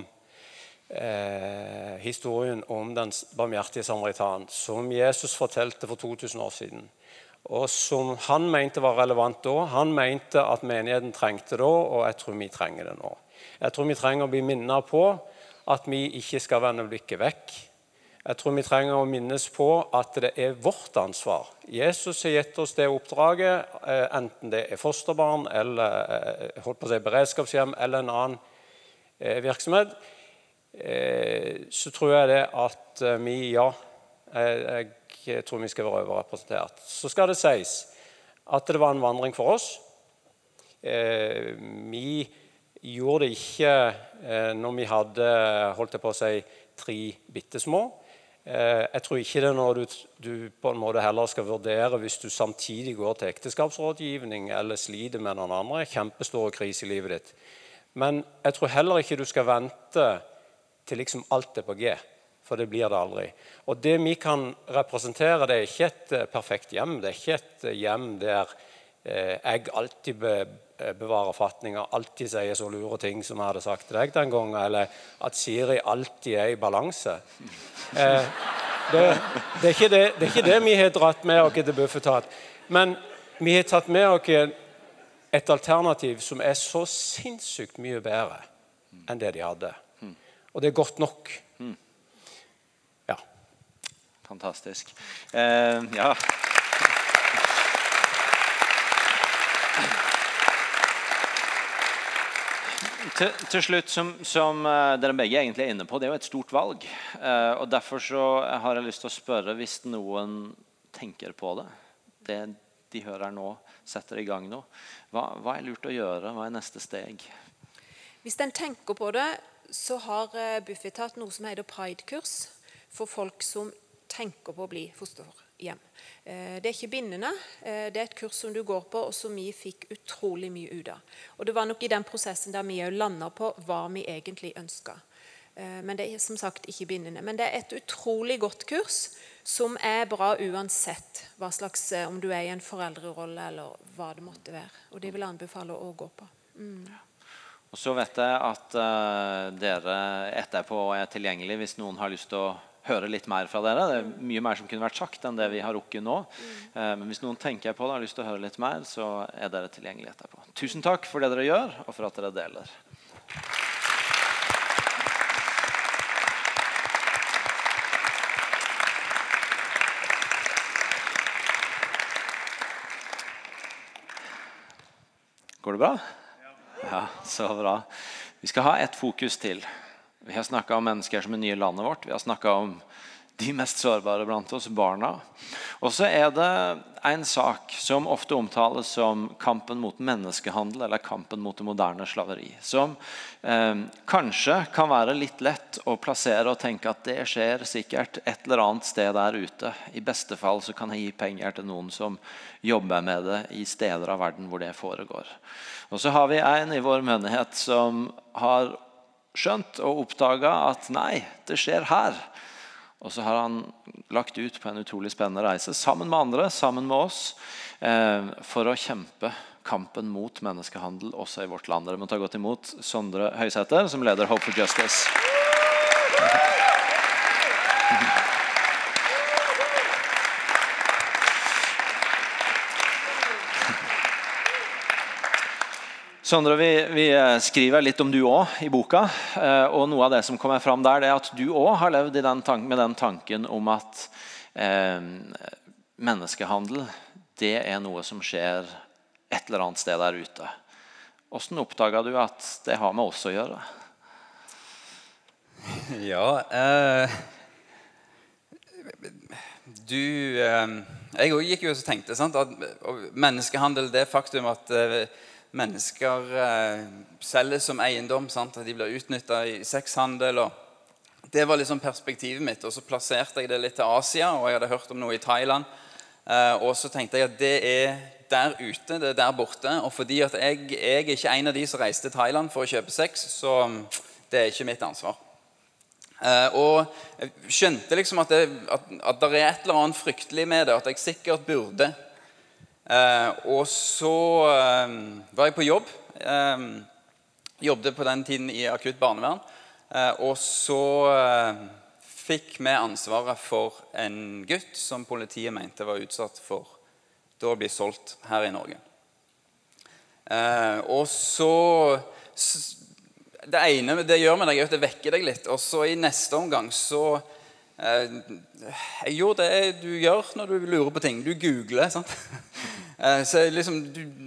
historien om den barmhjertige samaritan, som Jesus fortalte for 2000 år siden. Og som han mente var relevant da. Han mente at menigheten trengte det da, og jeg tror vi trenger det nå. Jeg tror vi trenger å bli minnet på at vi ikke skal vende blikket vekk. Jeg tror vi trenger å minnes på at det er vårt ansvar. Jesus har gitt oss det oppdraget, eh, enten det er fosterbarn, eller eh, holdt på å si, beredskapshjem eller en annen eh, virksomhet. Så tror jeg det at vi, ja Jeg tror vi skal være overrepresentert. Så skal det sies at det var en vandring for oss. Vi gjorde det ikke når vi hadde holdt jeg på å si, tre bitte små. Eh, jeg tror ikke det er noe du, du, på en måte heller skal vurdere hvis du samtidig går til ekteskapsrådgivning eller sliter med noen andre Kjempestor krise i livet ditt. Men jeg tror heller ikke du skal vente til liksom alt er på G. For det blir det aldri. Og det vi kan representere, det er ikke et eh, perfekt hjem. Det er ikke et hjem der jeg alltid bevarer bevare fatninga, alltid sier så lure ting som jeg hadde sagt til deg den gangen, eller at Siri alltid er i balanse. Eh, det, det, er det, det, er ikke det, vi har dratt med oss til Bufetat. Men vi har tatt med oss et alternativ som er så sinnssykt mye bedre enn det de hadde. Og det er godt nok. Ja. Fantastisk. Eh, ja. Til, til, slutt, som, som, eh, dere begge egentlig er inne på, det er jo et stort valg. Eh, og Derfor så har jeg lyst til å spørre, hvis noen tenker på det, det de hører nå, setter i gang nå, hva, hva er lurt å gjøre? Hva er neste steg? Hvis en tenker på det, så har eh, Bufetat noe som heter Pride-kurs for folk som tenker på å bli fosterhjem. Eh, det er ikke bindende. Eh, det er et kurs som du går på, og som vi fikk utrolig mye ut av. Og Det var nok i den prosessen der vi òg landa på hva vi egentlig ønska. Eh, men det er som sagt ikke bindende. Men det er et utrolig godt kurs som er bra uansett hva slags, om du er i en foreldrerolle eller hva det måtte være. Og det vil jeg anbefale å gå på. Mm. Og så vet jeg at uh, dere etterpå er tilgjengelig hvis noen har lyst til å høre litt mer fra dere. Det er mye mer som kunne vært sagt enn det vi har rukket nå. Uh, men hvis noen tenker på det og har lyst til å høre litt mer, så er dere tilgjengelige etterpå. Tusen takk for det dere gjør, og for at dere deler. Går det bra? Ja, så bra. Vi skal ha ett fokus til. Vi har snakka om mennesker som er nye i landet vårt. Vi har snakka om de mest sårbare blant oss, barna. Og så er det en sak som ofte omtales som kampen mot menneskehandel eller kampen mot det moderne slaveri. Som eh, kanskje kan være litt lett å plassere og tenke at det skjer sikkert et eller annet sted der ute. I beste fall så kan jeg gi penger til noen som jobber med det i steder av verden hvor det foregår. Og så har vi en i vår menighet som har skjønt og oppdaga at nei, det skjer her. Og så har han lagt ut på en utrolig spennende reise sammen med andre, sammen med oss, eh, for å kjempe kampen mot menneskehandel også i vårt land. Dere må ta godt imot Sondre Høysæter, som leder Hope for Justice. Sondre, vi, vi, skriver litt om du òg i boka. Eh, og Noe av det som kommer fram der, det er at du òg har levd den med den tanken om at eh, menneskehandel det er noe som skjer et eller annet sted der ute. Hvordan oppdaga du at det har med oss å gjøre? Ja eh, Du eh, Jeg òg gikk jo og tenkte sant, at menneskehandel, det faktum at eh, mennesker eh, selges som eiendom. Sant? At de blir utnytta i sexhandel. det var liksom perspektivet mitt. Og så plasserte jeg det litt til Asia, og jeg hadde hørt om noe i Thailand. Eh, og så tenkte jeg at det er der ute, det er der borte. Og fordi at jeg, jeg er ikke en av de som reiste til Thailand for å kjøpe sex, så mm, det er ikke mitt ansvar. Eh, og jeg skjønte liksom at det, at, at det er et eller annet fryktelig med det, at jeg sikkert burde og så eh, var jeg på jobb. Eh, jobbet på den tiden i akutt barnevern. Eh, og så eh, fikk vi ansvaret for en gutt som politiet mente var utsatt for da å bli solgt her i Norge. Eh, og så Det ene det gjør med deg, er at det vekker deg litt. Og så i neste omgang så Jeg gjorde det du gjør når du lurer på ting. Du googler. sant? Eh, så jeg, liksom,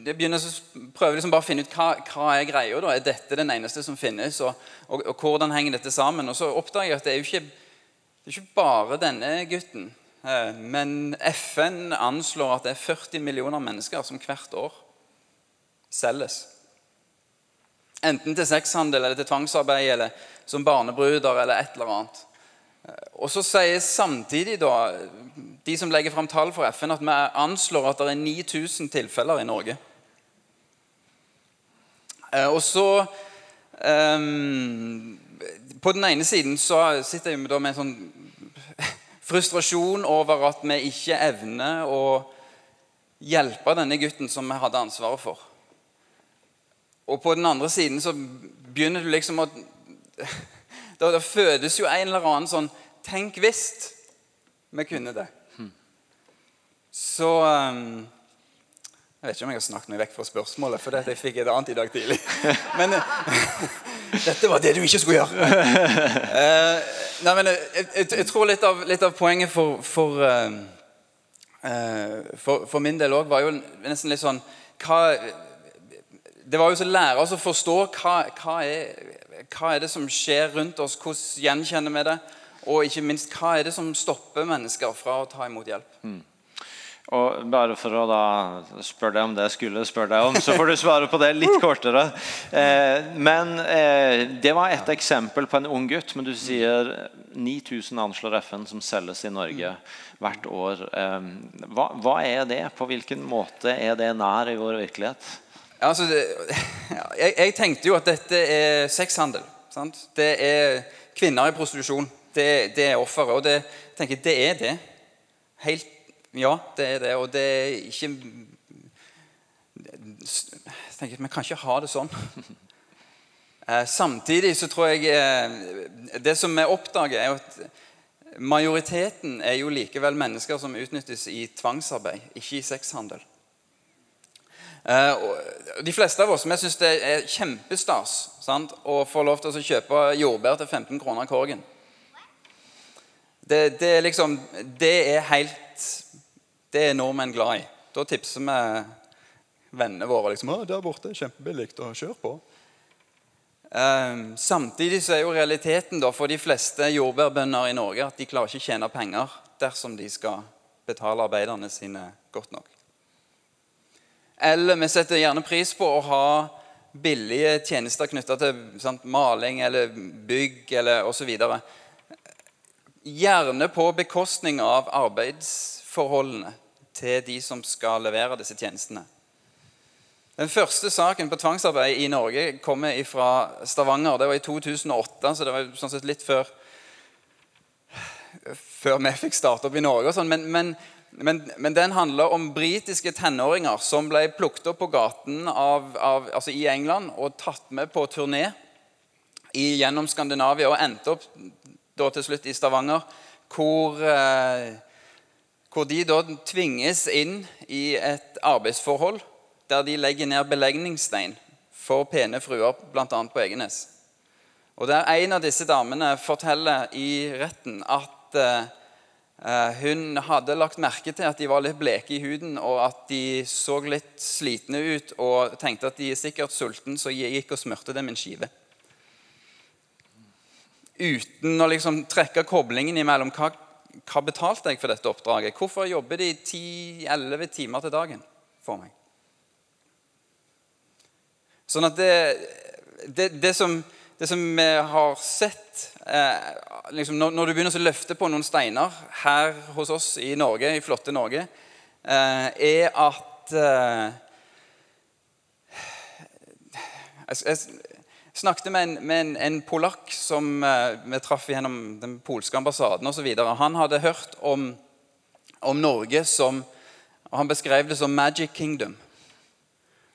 jeg begynner å prøve liksom bare å finne ut hva, hva er greia. da, Er dette den eneste som finnes? Og, og, og, hvordan henger dette sammen? Og så oppdager jeg at det er jo ikke, er ikke bare denne gutten. Eh, men FN anslår at det er 40 millioner mennesker som hvert år selges. Enten til sexhandel eller til tvangsarbeid eller som barnebruder eller et eller annet. Og så sier samtidig da, de som legger fram tall for FN, at vi anslår at det er 9000 tilfeller i Norge. Eh, og så um, På den ene siden så sitter da med en sånn frustrasjon over at vi ikke evner å hjelpe denne gutten som vi hadde ansvaret for. Og på den andre siden så begynner du liksom å da, da fødes jo en eller annen sånn Tenk hvis vi kunne det. Så um, Jeg vet ikke om jeg har snakket meg vekk fra spørsmålet, for jeg fikk et annet i dag tidlig. Men dette var det du ikke skulle gjøre. Uh, nei, men jeg, jeg, jeg, tror litt av, litt av poenget for, for, uh, for, for min del òg var jo nesten litt sånn hva, Det var jo så lære oss å forstå hva, hva er hva er det som skjer rundt oss? Hvordan gjenkjenner vi det? Og ikke minst, hva er det som stopper mennesker fra å ta imot hjelp? Mm. Og bare for å da spørre deg om det jeg skulle spørre deg om, så får du svare på det litt kortere. Eh, men eh, Det var et eksempel på en ung gutt. Men du sier 9000 anslår FN som selges i Norge hvert år. Eh, hva, hva, er det? På hvilken måte er det nær i vår virkelighet? Altså, jeg, jeg, tenkte jo at dette er sexhandel. Sant? Det er kvinner i prostitusjon. Det, det er offeret. Og det, tenker det er det. Helt, ja, det er det. Og det er ikke jeg tenker, Vi kan ikke ha det sånn. Eh, samtidig så tror jeg eh, Det som vi oppdager, er at majoriteten er jo likevel mennesker som utnyttes i tvangsarbeid, ikke i sexhandel. Eh, og de fleste av oss vi syns det er kjempestas sant? å få lov til å kjøpe jordbær til 15 kroner korgen. Det, det, liksom Det er helt Det er nordmenn glad i. Da tipser vi vennene våre liksom, å, 'Der borte kjempebillig. Kjør på.' Um, samtidig så er jo realiteten da for de fleste jordbærbønder i Norge at de klarer ikke å tjene penger dersom de skal betale arbeiderne sine godt nok. Eller vi setter gjerne pris på å ha billige tjenester knytta til sant, maling eller bygg eller osv. Gjerne på bekostning av arbeidsforholdene til de som skal levere disse tjenestene. Den første saken på tvangsarbeid i Norge kommer fra Stavanger. Det var i 2008, så det var sånn sett litt før, før vi fikk starte opp i Norge. Sånn. Men, men, men, men, den handler om britiske tenåringer som ble plukket opp på gaten av, av, altså i England og tatt med på turné i, gjennom Skandinavia og endte opp da til slutt i Stavanger, hvor, eh, hvor de da tvinges inn i et arbeidsforhold der de legger ned belegningsstein for pene fruer, bl.a. på Egenes. Og Der en av disse damene forteller i retten at uh, hun hadde lagt merke til at de var litt bleke i huden, og at de så litt slitne ut, og tenkte at de er sikkert sultne, så jeg gikk og smurte dem en skive. Uten å liksom trekke koblingen imellom hva, hva betalte jeg for dette oppdraget. Hvorfor jobber de 10-11 timer til dagen for meg? Sånn at det, det, det, som, det som, vi har sett eh, liksom når, når, du begynner å løfte på noen steiner her hos oss i Norge, i flotte Norge, eh, er at eh, jeg, jeg, snakket med en, med en, en polakk som eh, vi traff gjennom den polske ambassaden osv. Han hadde hørt om, om Norge som og Han beskrev det som 'Magic Kingdom'.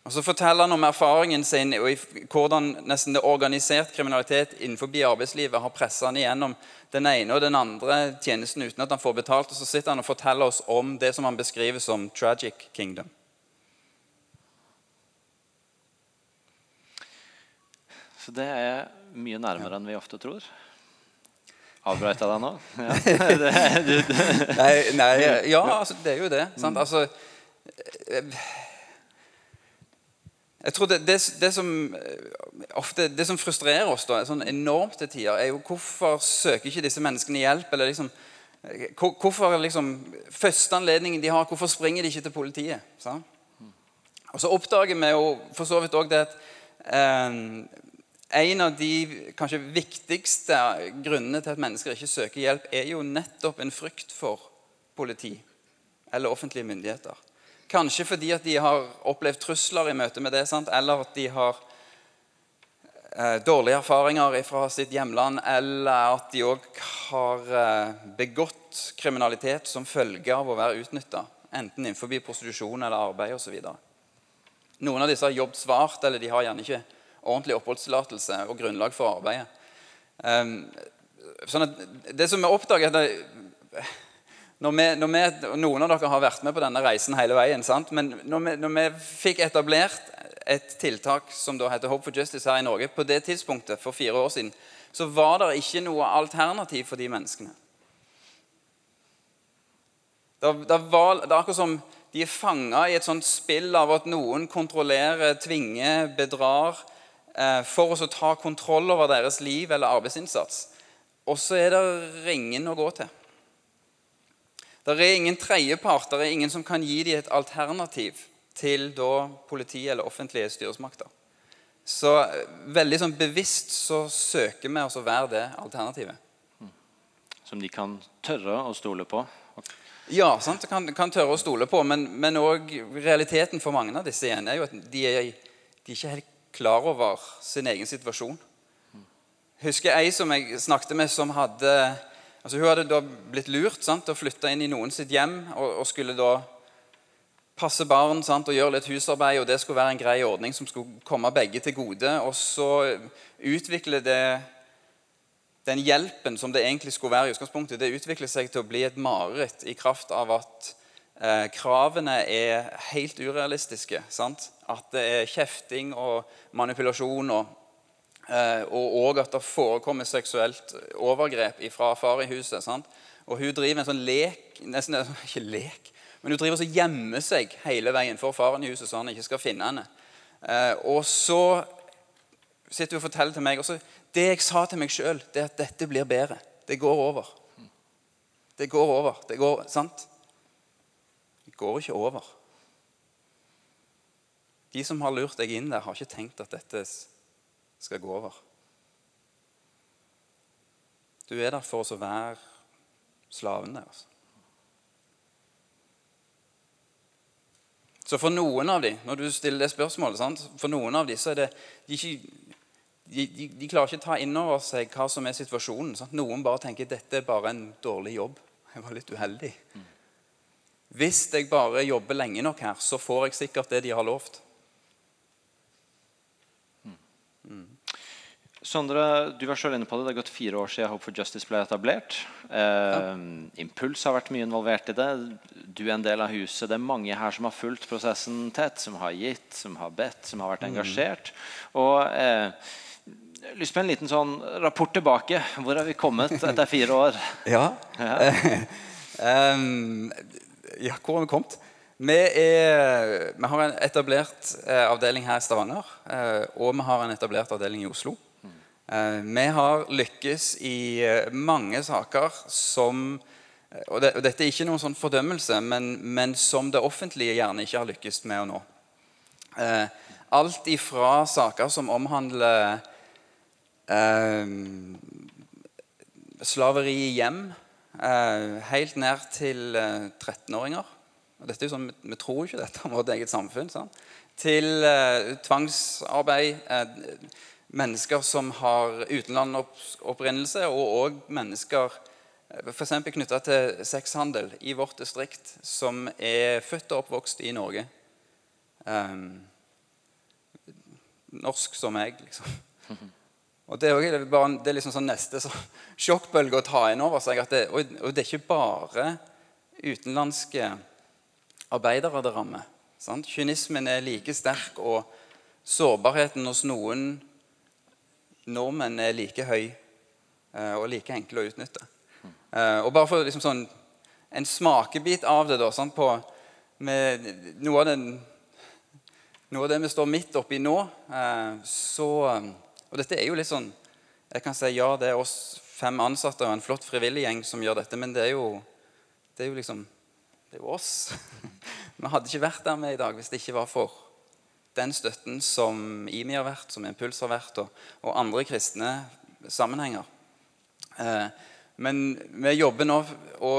Og Så forteller han om erfaringen sin og hvordan nesten det organisert kriminalitet innenfor arbeidslivet har pressa han igjennom den ene og den andre tjenesten uten at han får betalt. Og Så sitter han og forteller oss om det som han beskriver som 'tragic kingdom'. Så det er mye nærmere enn vi ofte tror. Avbrøt jeg deg nå? Ja. nei, nei, ja, altså, det er jo det. Sant? Mm. Altså jeg tror det, det, det, som eh, ofte, det som frustrerer oss da, sånn enormt til tider, er jo hvorfor søker ikke disse menneskene hjelp? eller liksom, eh, hvorfor liksom, Første anledningen de har, hvorfor springer de ikke til politiet? Så? Og Så oppdager vi jo for så vidt òg det at eh, en av de kanskje viktigste grunnene til at mennesker ikke søker hjelp, er jo nettopp en frykt for politi eller offentlige myndigheter. Kanskje fordi at de har opplevd trusler i møte med det, sant? eller at de har eh, dårlige erfaringer fra sitt hjemland, eller at de òg har eh, begått kriminalitet som følge av å være utnytta, enten innenfor prostitusjon eller arbeid osv. Noen av disse har jobbet svart, eller de har gjerne ikke ordentlig oppholdstillatelse og grunnlag for arbeidet. Um, sånn det som vi oppdager, er at når vi, når vi, Noen av dere har vært med på denne reisen hele veien. sant? Men når vi, når vi fikk etablert et tiltak som da heter Hope for Justice her i Norge, på det tidspunktet, for fire år siden, så var det ikke noe alternativ for de menneskene. Det, det, var, det er akkurat som de er fanga i et sånt spill av at noen kontrollerer, tvinger, bedrar eh, for å ta kontroll over deres liv eller arbeidsinnsats. Og så er det ringen å gå til. Det er ingen tredjepart, det er ingen som kan gi dem et alternativ til da politi eller offentlige styresmakter. Så eh, veldig sånn bevisst så søker vi å være det alternativet. Som de kan tørre å stole på? Ja, sant? Kan, kan tørre å stole på. Men òg realiteten for mange av disse igjen er jo at de er, de er ikke helt klar over sin egen situasjon. Husker ei som jeg snakket med, som hadde Altså Hun hadde da blitt lurt sant, å flytte inn i noen sitt hjem og, og skulle da passe barn sant, og gjøre litt husarbeid. og Det skulle være en grei ordning som skulle komme begge til gode. Og så utvikler det den hjelpen som det egentlig skulle være i utgangspunktet, det utvikler seg til å bli et mareritt i kraft av at eh, kravene er helt urealistiske. Sant? At det er kjefting og manipulasjon, og, og også at det forekommer seksuelt overgrep fra far i huset. Sant? Og hun driver en sånn lek nesten Ikke lek, men hun driver og gjemmer seg hele veien for faren i huset, så han ikke skal finne henne. Eh, og så sitter hun og forteller til meg også, Det jeg sa til meg sjøl, er at dette blir bedre. Det går over. Det går over. Det går, sant? Det går ikke over. De som har lurt deg inn der, har ikke tenkt at dette skal gå over. Du er der for oss å være slaven deres. Så for noen av dem, når du stiller det spørsmålet, sant? for noen av dem så er det de, ikke, de, de, de klarer ikke å ta inn over seg hva som er situasjonen. Sant? Noen bare tenker dette er bare en dårlig jobb. Jeg var litt uheldig. Hvis jeg bare jobber lenge nok her, så får jeg sikkert det de har lovt. Sondre, du var selv inne på det. Det har gått fire år siden Hope for Justice ble etablert. Eh, Impuls har vært mye involvert i det. Du er en del av huset. Det er mange her som har fulgt prosessen tett, som har gitt, som har bedt, som har vært engasjert. Og eh, lyst på en liten sånn rapport tilbake. Hvor har vi kommet etter fire år? Ja. um, ja, hvor har vi kommet? Vi, er, vi har en etablert eh, avdeling her i Stavanger, eh, og vi har en etablert avdeling i Oslo. Eh, vi har lykkes i eh, mange saker som eh, og, det, og Dette er ikke noen sånn fordømmelse, men, men, som det offentlige gjerne ikke har lykkes med å nå. Eh, alt ifra saker som omhandler eh, slaveri i hjem, eh, helt ned til 13-åringer. Og dette er jo sånn, Vi tror ikke dette om vårt eget samfunn. Sånn. Til tvangsarbeid mennesker som har utenlandsopprinnelse, og òg mennesker eh, f.eks. knytta til sexhandel i vårt distrikt, som er født og oppvokst i Norge. Um, norsk som meg, liksom. Og Det er, bare, det er liksom sånn neste så, sjokkbølge å ta inn over seg. Det, og, og, det er ikke bare utenlandske arbeidere det rammer. Sant? Kynismen er like sterk, og sårbarheten hos noen nordmenn er like høy eh, og like enkle å utnytte. Eh, og bare for liksom sånn, en smakebit av det da, sånn på, noe av, den, noe av det vi står midt oppi nå, eh, så Og dette er jo litt sånn Jeg kan si ja, det er oss fem ansatte og en flott frivillig gjeng som gjør dette, men det er jo, det er jo liksom Det er jo oss. Vi hadde ikke vært der med i dag hvis det ikke var for den støtten som IMI har vært, som Impuls har vært, og, og andre kristne sammenhenger. Eh, men vi jobber nå å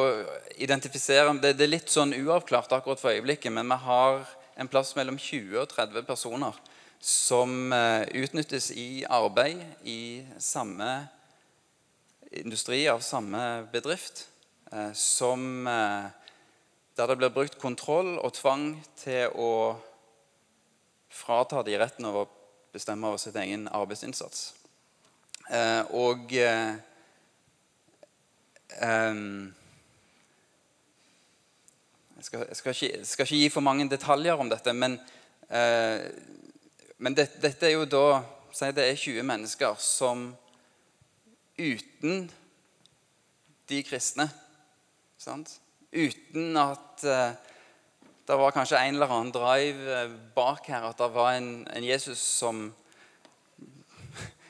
identifisere det, er litt sånn uavklart akkurat for øyeblikket, men vi har en plass mellom 20 og 30 personer som eh, utnyttes i arbeid i samme industri, av samme bedrift, eh, som, der det blir brukt kontroll og tvang til å fratar de retten over å bestemme over sitt egen arbeidsinnsats. Eh, og eh, jeg, skal, jeg skal, ikke, skal, ikke, gi for mange detaljer om dette, men, eh, men det, dette er jo da Si det er 20 mennesker som uten de kristne sant? Uten at eh, det var kanskje en eller annen drive eh, bak her. At det var en, en Jesus som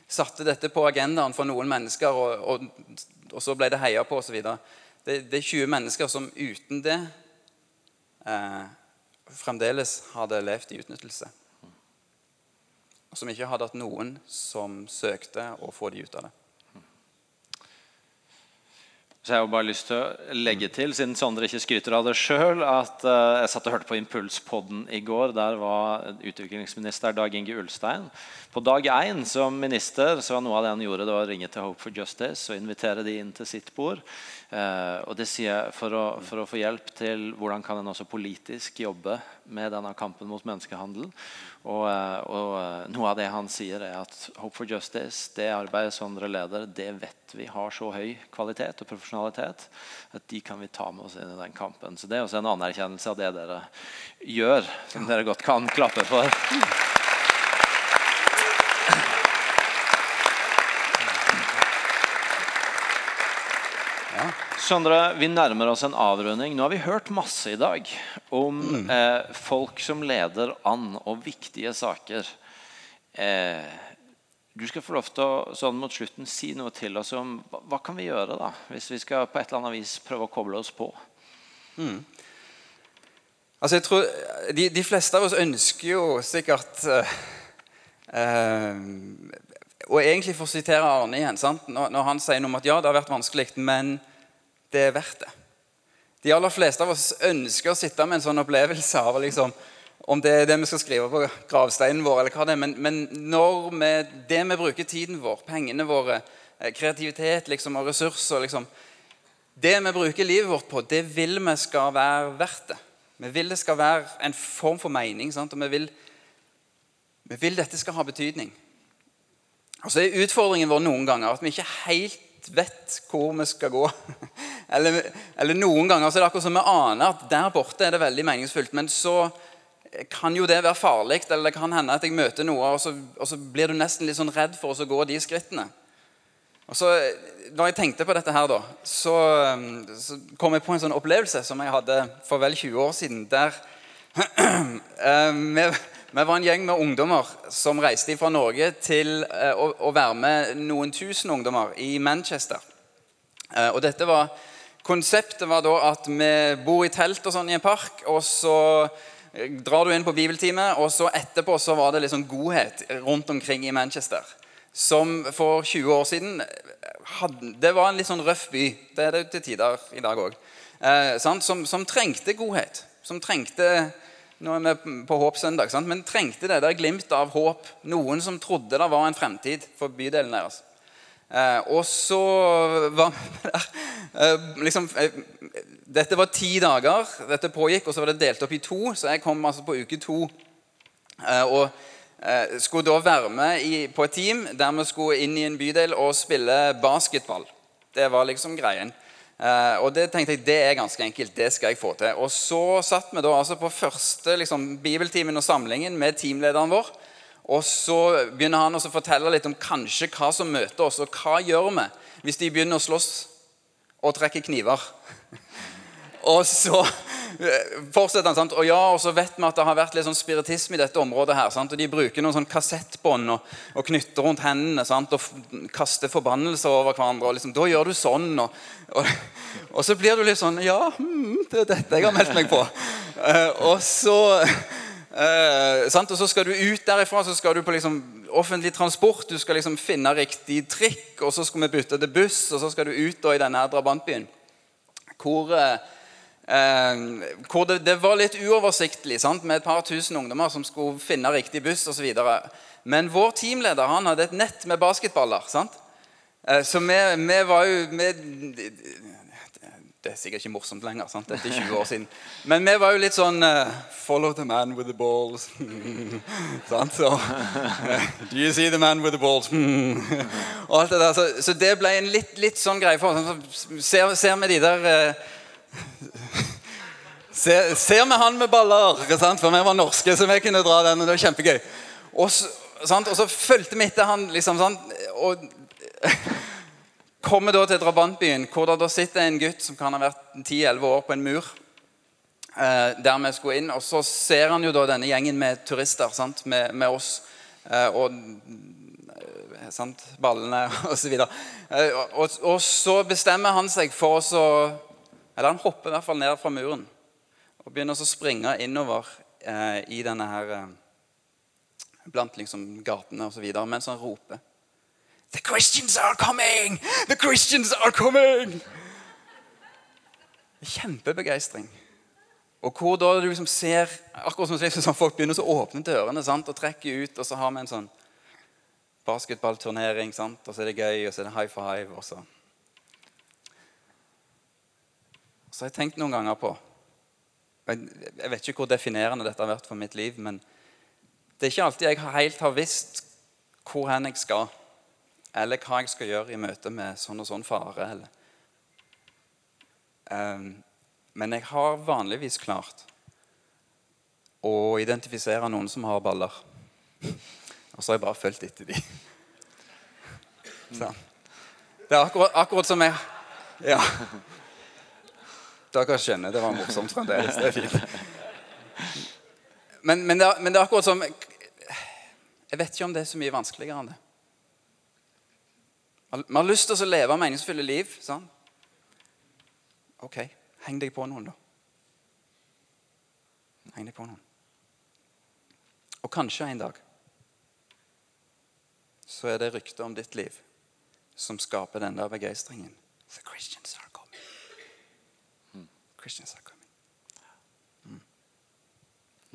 satte dette på agendaen for noen mennesker, og, og, og så ble det heia på osv. Det, det er 20 mennesker som uten det eh, fremdeles hadde levd i utnyttelse. Og som ikke hadde hatt noen som søkte å få de ut av det. Så jeg har bare lyst til å legge til, siden Sondre ikke skryter av det sjøl, at eh, jeg satt og hørte på Impulspodden i går. Der var utviklingsminister Dag Inge Ulstein. På dag én som minister så var noe av det han gjorde, det var å ringe til Hope for Justice og invitere de inn til sitt bord. Eh, og det sier jeg for å, for å få hjelp til hvordan kan en også politisk jobbe med denne kampen mot menneskehandel. Og, eh, og eh, noe av det han sier, er at Hope for Justice, det arbeidet som dere leder, det vet vi har så høy kvalitet og profesjonalitet at de kan vi ta med oss inn i den kampen. Så det er også en anerkjennelse av det dere gjør, som dere godt kan klappe for. Sondre, vi nærmer oss en avrunding. Nå har vi hørt masse i dag om mm. eh, folk som leder an, og viktige saker. Eh, du skal få lov til å sånn mot slutten si noe til oss om hva, hva kan vi gjøre da, hvis vi skal på et eller annet vis prøve å koble oss på. Mm. Altså jeg tror, de, de, fleste av oss ønsker jo sikkert eh, Og egentlig for å sitere Arne igjen når, når, han sier noe om at ja, det har vært vanskelig, men det er verdt det. De aller fleste av oss ønsker å sitte med en sånn opplevelse av liksom, om det er det vi skal skrive på gravsteinen vår, eller hva det er. Men, men når vi, det vi bruker tiden vår, pengene våre, eh, kreativitet liksom, og ressurser liksom, Det vi bruker livet vårt på, det vil vi skal være verdt det. Vi vil det skal være en form for mening. Sant? og vi vil, vi vil dette skal ha betydning. Og så er utfordringen vår noen ganger at vi ikke helt vet hvor vi skal gå. Eller, eller, noen ganger så er det akkurat som vi aner at der borte er det veldig meningsfullt. Men så kan jo det være farlig, eller det kan hende at jeg møter noe, og så, og så blir du nesten litt sånn redd for å gå de skrittene. Og så, når jeg tenkte på dette her, da, så, så, kom jeg på en sånn opplevelse som jeg hadde for vel 20 år siden. Der eh, vi, vi, var en gjeng med ungdommer som reiste fra Norge til eh, å, å være med noen tusen ungdommer i Manchester. Eh, og dette var Konseptet var da at vi bor i telt og sånn i en park, og så eh, drar du inn på bibeltime, og så etterpå så var det liksom godhet rundt omkring i Manchester. Som for 20 år siden hadde, Det var en litt sånn røff by. Det er det til tider i dag òg. Eh, som, som, trengte godhet. Som trengte Nå er vi på Håpsøndag, men trengte det der glimt av håp. Noen som trodde det var en fremtid for bydelen deres. Eh, og så var vi der eh, liksom, eh, Dette var ti dager dette pågikk, og så var det delt opp i to. Så jeg kom altså på uke to. Eh, og eh, skulle da være med i, på et team der vi skulle inn i en bydel og spille basketball. Det var liksom greien. Eh, og det tenkte jeg det er ganske enkelt. Det skal jeg få til. Og så satt vi da altså på første liksom, bibeltimen og samlingen med teamlederen vår. Og så begynner han å fortelle litt om kanskje hva som møter oss, og hva gjør vi hvis de begynner å slåss og trekke kniver. og så eh, fortsetter han, sant? Og ja, og så vet vi at det har vært litt sånn spiritisme i dette området. her, sant? Og De bruker noen sånn kassettbånd og, og, knytter rundt hendene sant? og kaster forbannelser over hverandre. og liksom, Da gjør du sånn. Og, og, og, så blir du litt sånn Ja, hmm, det er dette jeg har meldt meg på. Uh, og så Eh, og Så skal du ut derifra, så skal du på liksom offentlig transport. Du skal liksom finne riktig trikk, og så skal vi bytte til buss, og så skal du ut da, i denne drabantbyen. Hvor, eh, eh, hvor det, det, var litt uoversiktlig sant? med et par tusen ungdommer som skulle finne riktig buss osv. Men vår teamleder han hadde et nett med basketballer. sant? Eh, så vi, vi var jo vi, det er sikkert ikke morsomt lenger. sant? Dette er 20 år siden. Men vi var jo litt sånn uh, Follow the man with the balls. sant? Så, uh, Do you see the man with the balls? og alt det der. Så, så, det ble en litt, litt sånn greie for oss. Ser, ser vi de der uh, ser, ser, vi han med baller? Sant? For vi var norske, så vi kunne dra den. og Det var kjempegøy. Og så, sant? Og så fulgte vi etter han liksom Sant? Og Kommer da til drabantbyen, hvor det da sitter en gutt som kan ha vært 10-11 år på en mur. Eh, der vi skulle inn, og Så ser han jo da denne gjengen med turister sant, med, med oss. Eh, og eh, sant, ballene osv. Og, eh, og, og så bestemmer han seg for å Eller han hopper i hvert fall ned fra muren og begynner å springe innover i denne her Blant liksom gatene osv. mens han roper The Christians are coming! The Christians are coming! Kjempebegeistring. Og hvor da du liksom ser akkurat som liksom, folk begynner å åpne dørene sant, og trekke ut, og så har vi en sånn basketballturnering, sant, og så er det gøy, og så er det high five. og så... Så har jeg tenkt noen ganger på Jeg, vet ikke hvor definerende dette har vært for mitt liv, men det er ikke alltid jeg helt har visst hvor hen jeg skal, eller hva jeg skal gjøre i møte med sånn og sånn fare. Um, men jeg har vanligvis klart å identifisere noen som har baller. Og så har jeg bare fulgt etter dem. Sånn. Det er akkurat, akkurat som jeg Ja. Dere skjønner det var morsomt fremdeles. Det er fint. Men, men, det er, men, det er, akkurat som Jeg vet ikke om det er så mye vanskeligere enn det. Vi har lyst til å leve meningsfulle liv. Sånn. Ok, heng deg på noen, da. Heng deg på noen. Og kanskje en dag så er det ryktet om ditt liv som skaper den der begeistringen. The Christians are coming. Christians are coming. Mm.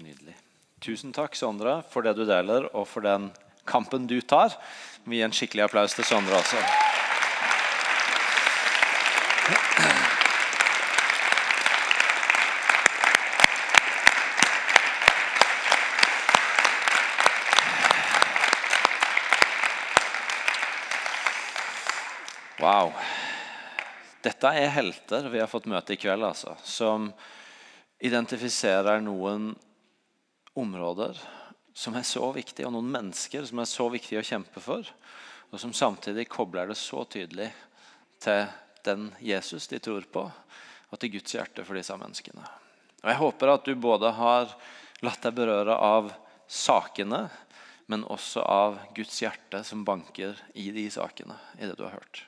Nydelig. Tusen takk, Sondre, for det du deler, og for den kampen du tar. Vi gir en skikkelig applaus til Sondre også. Wow. Dette er helter vi har fått møte i kveld, altså, som identifiserer noen områder som er så viktig, og noen mennesker som er så viktige å kjempe for, og som samtidig kobler det så tydelig til den Jesus de tror på, og til Guds hjerte for disse menneskene. Og Jeg håper at du både har latt deg berøre av sakene, men også av Guds hjerte som banker i de sakene, i det du har hørt.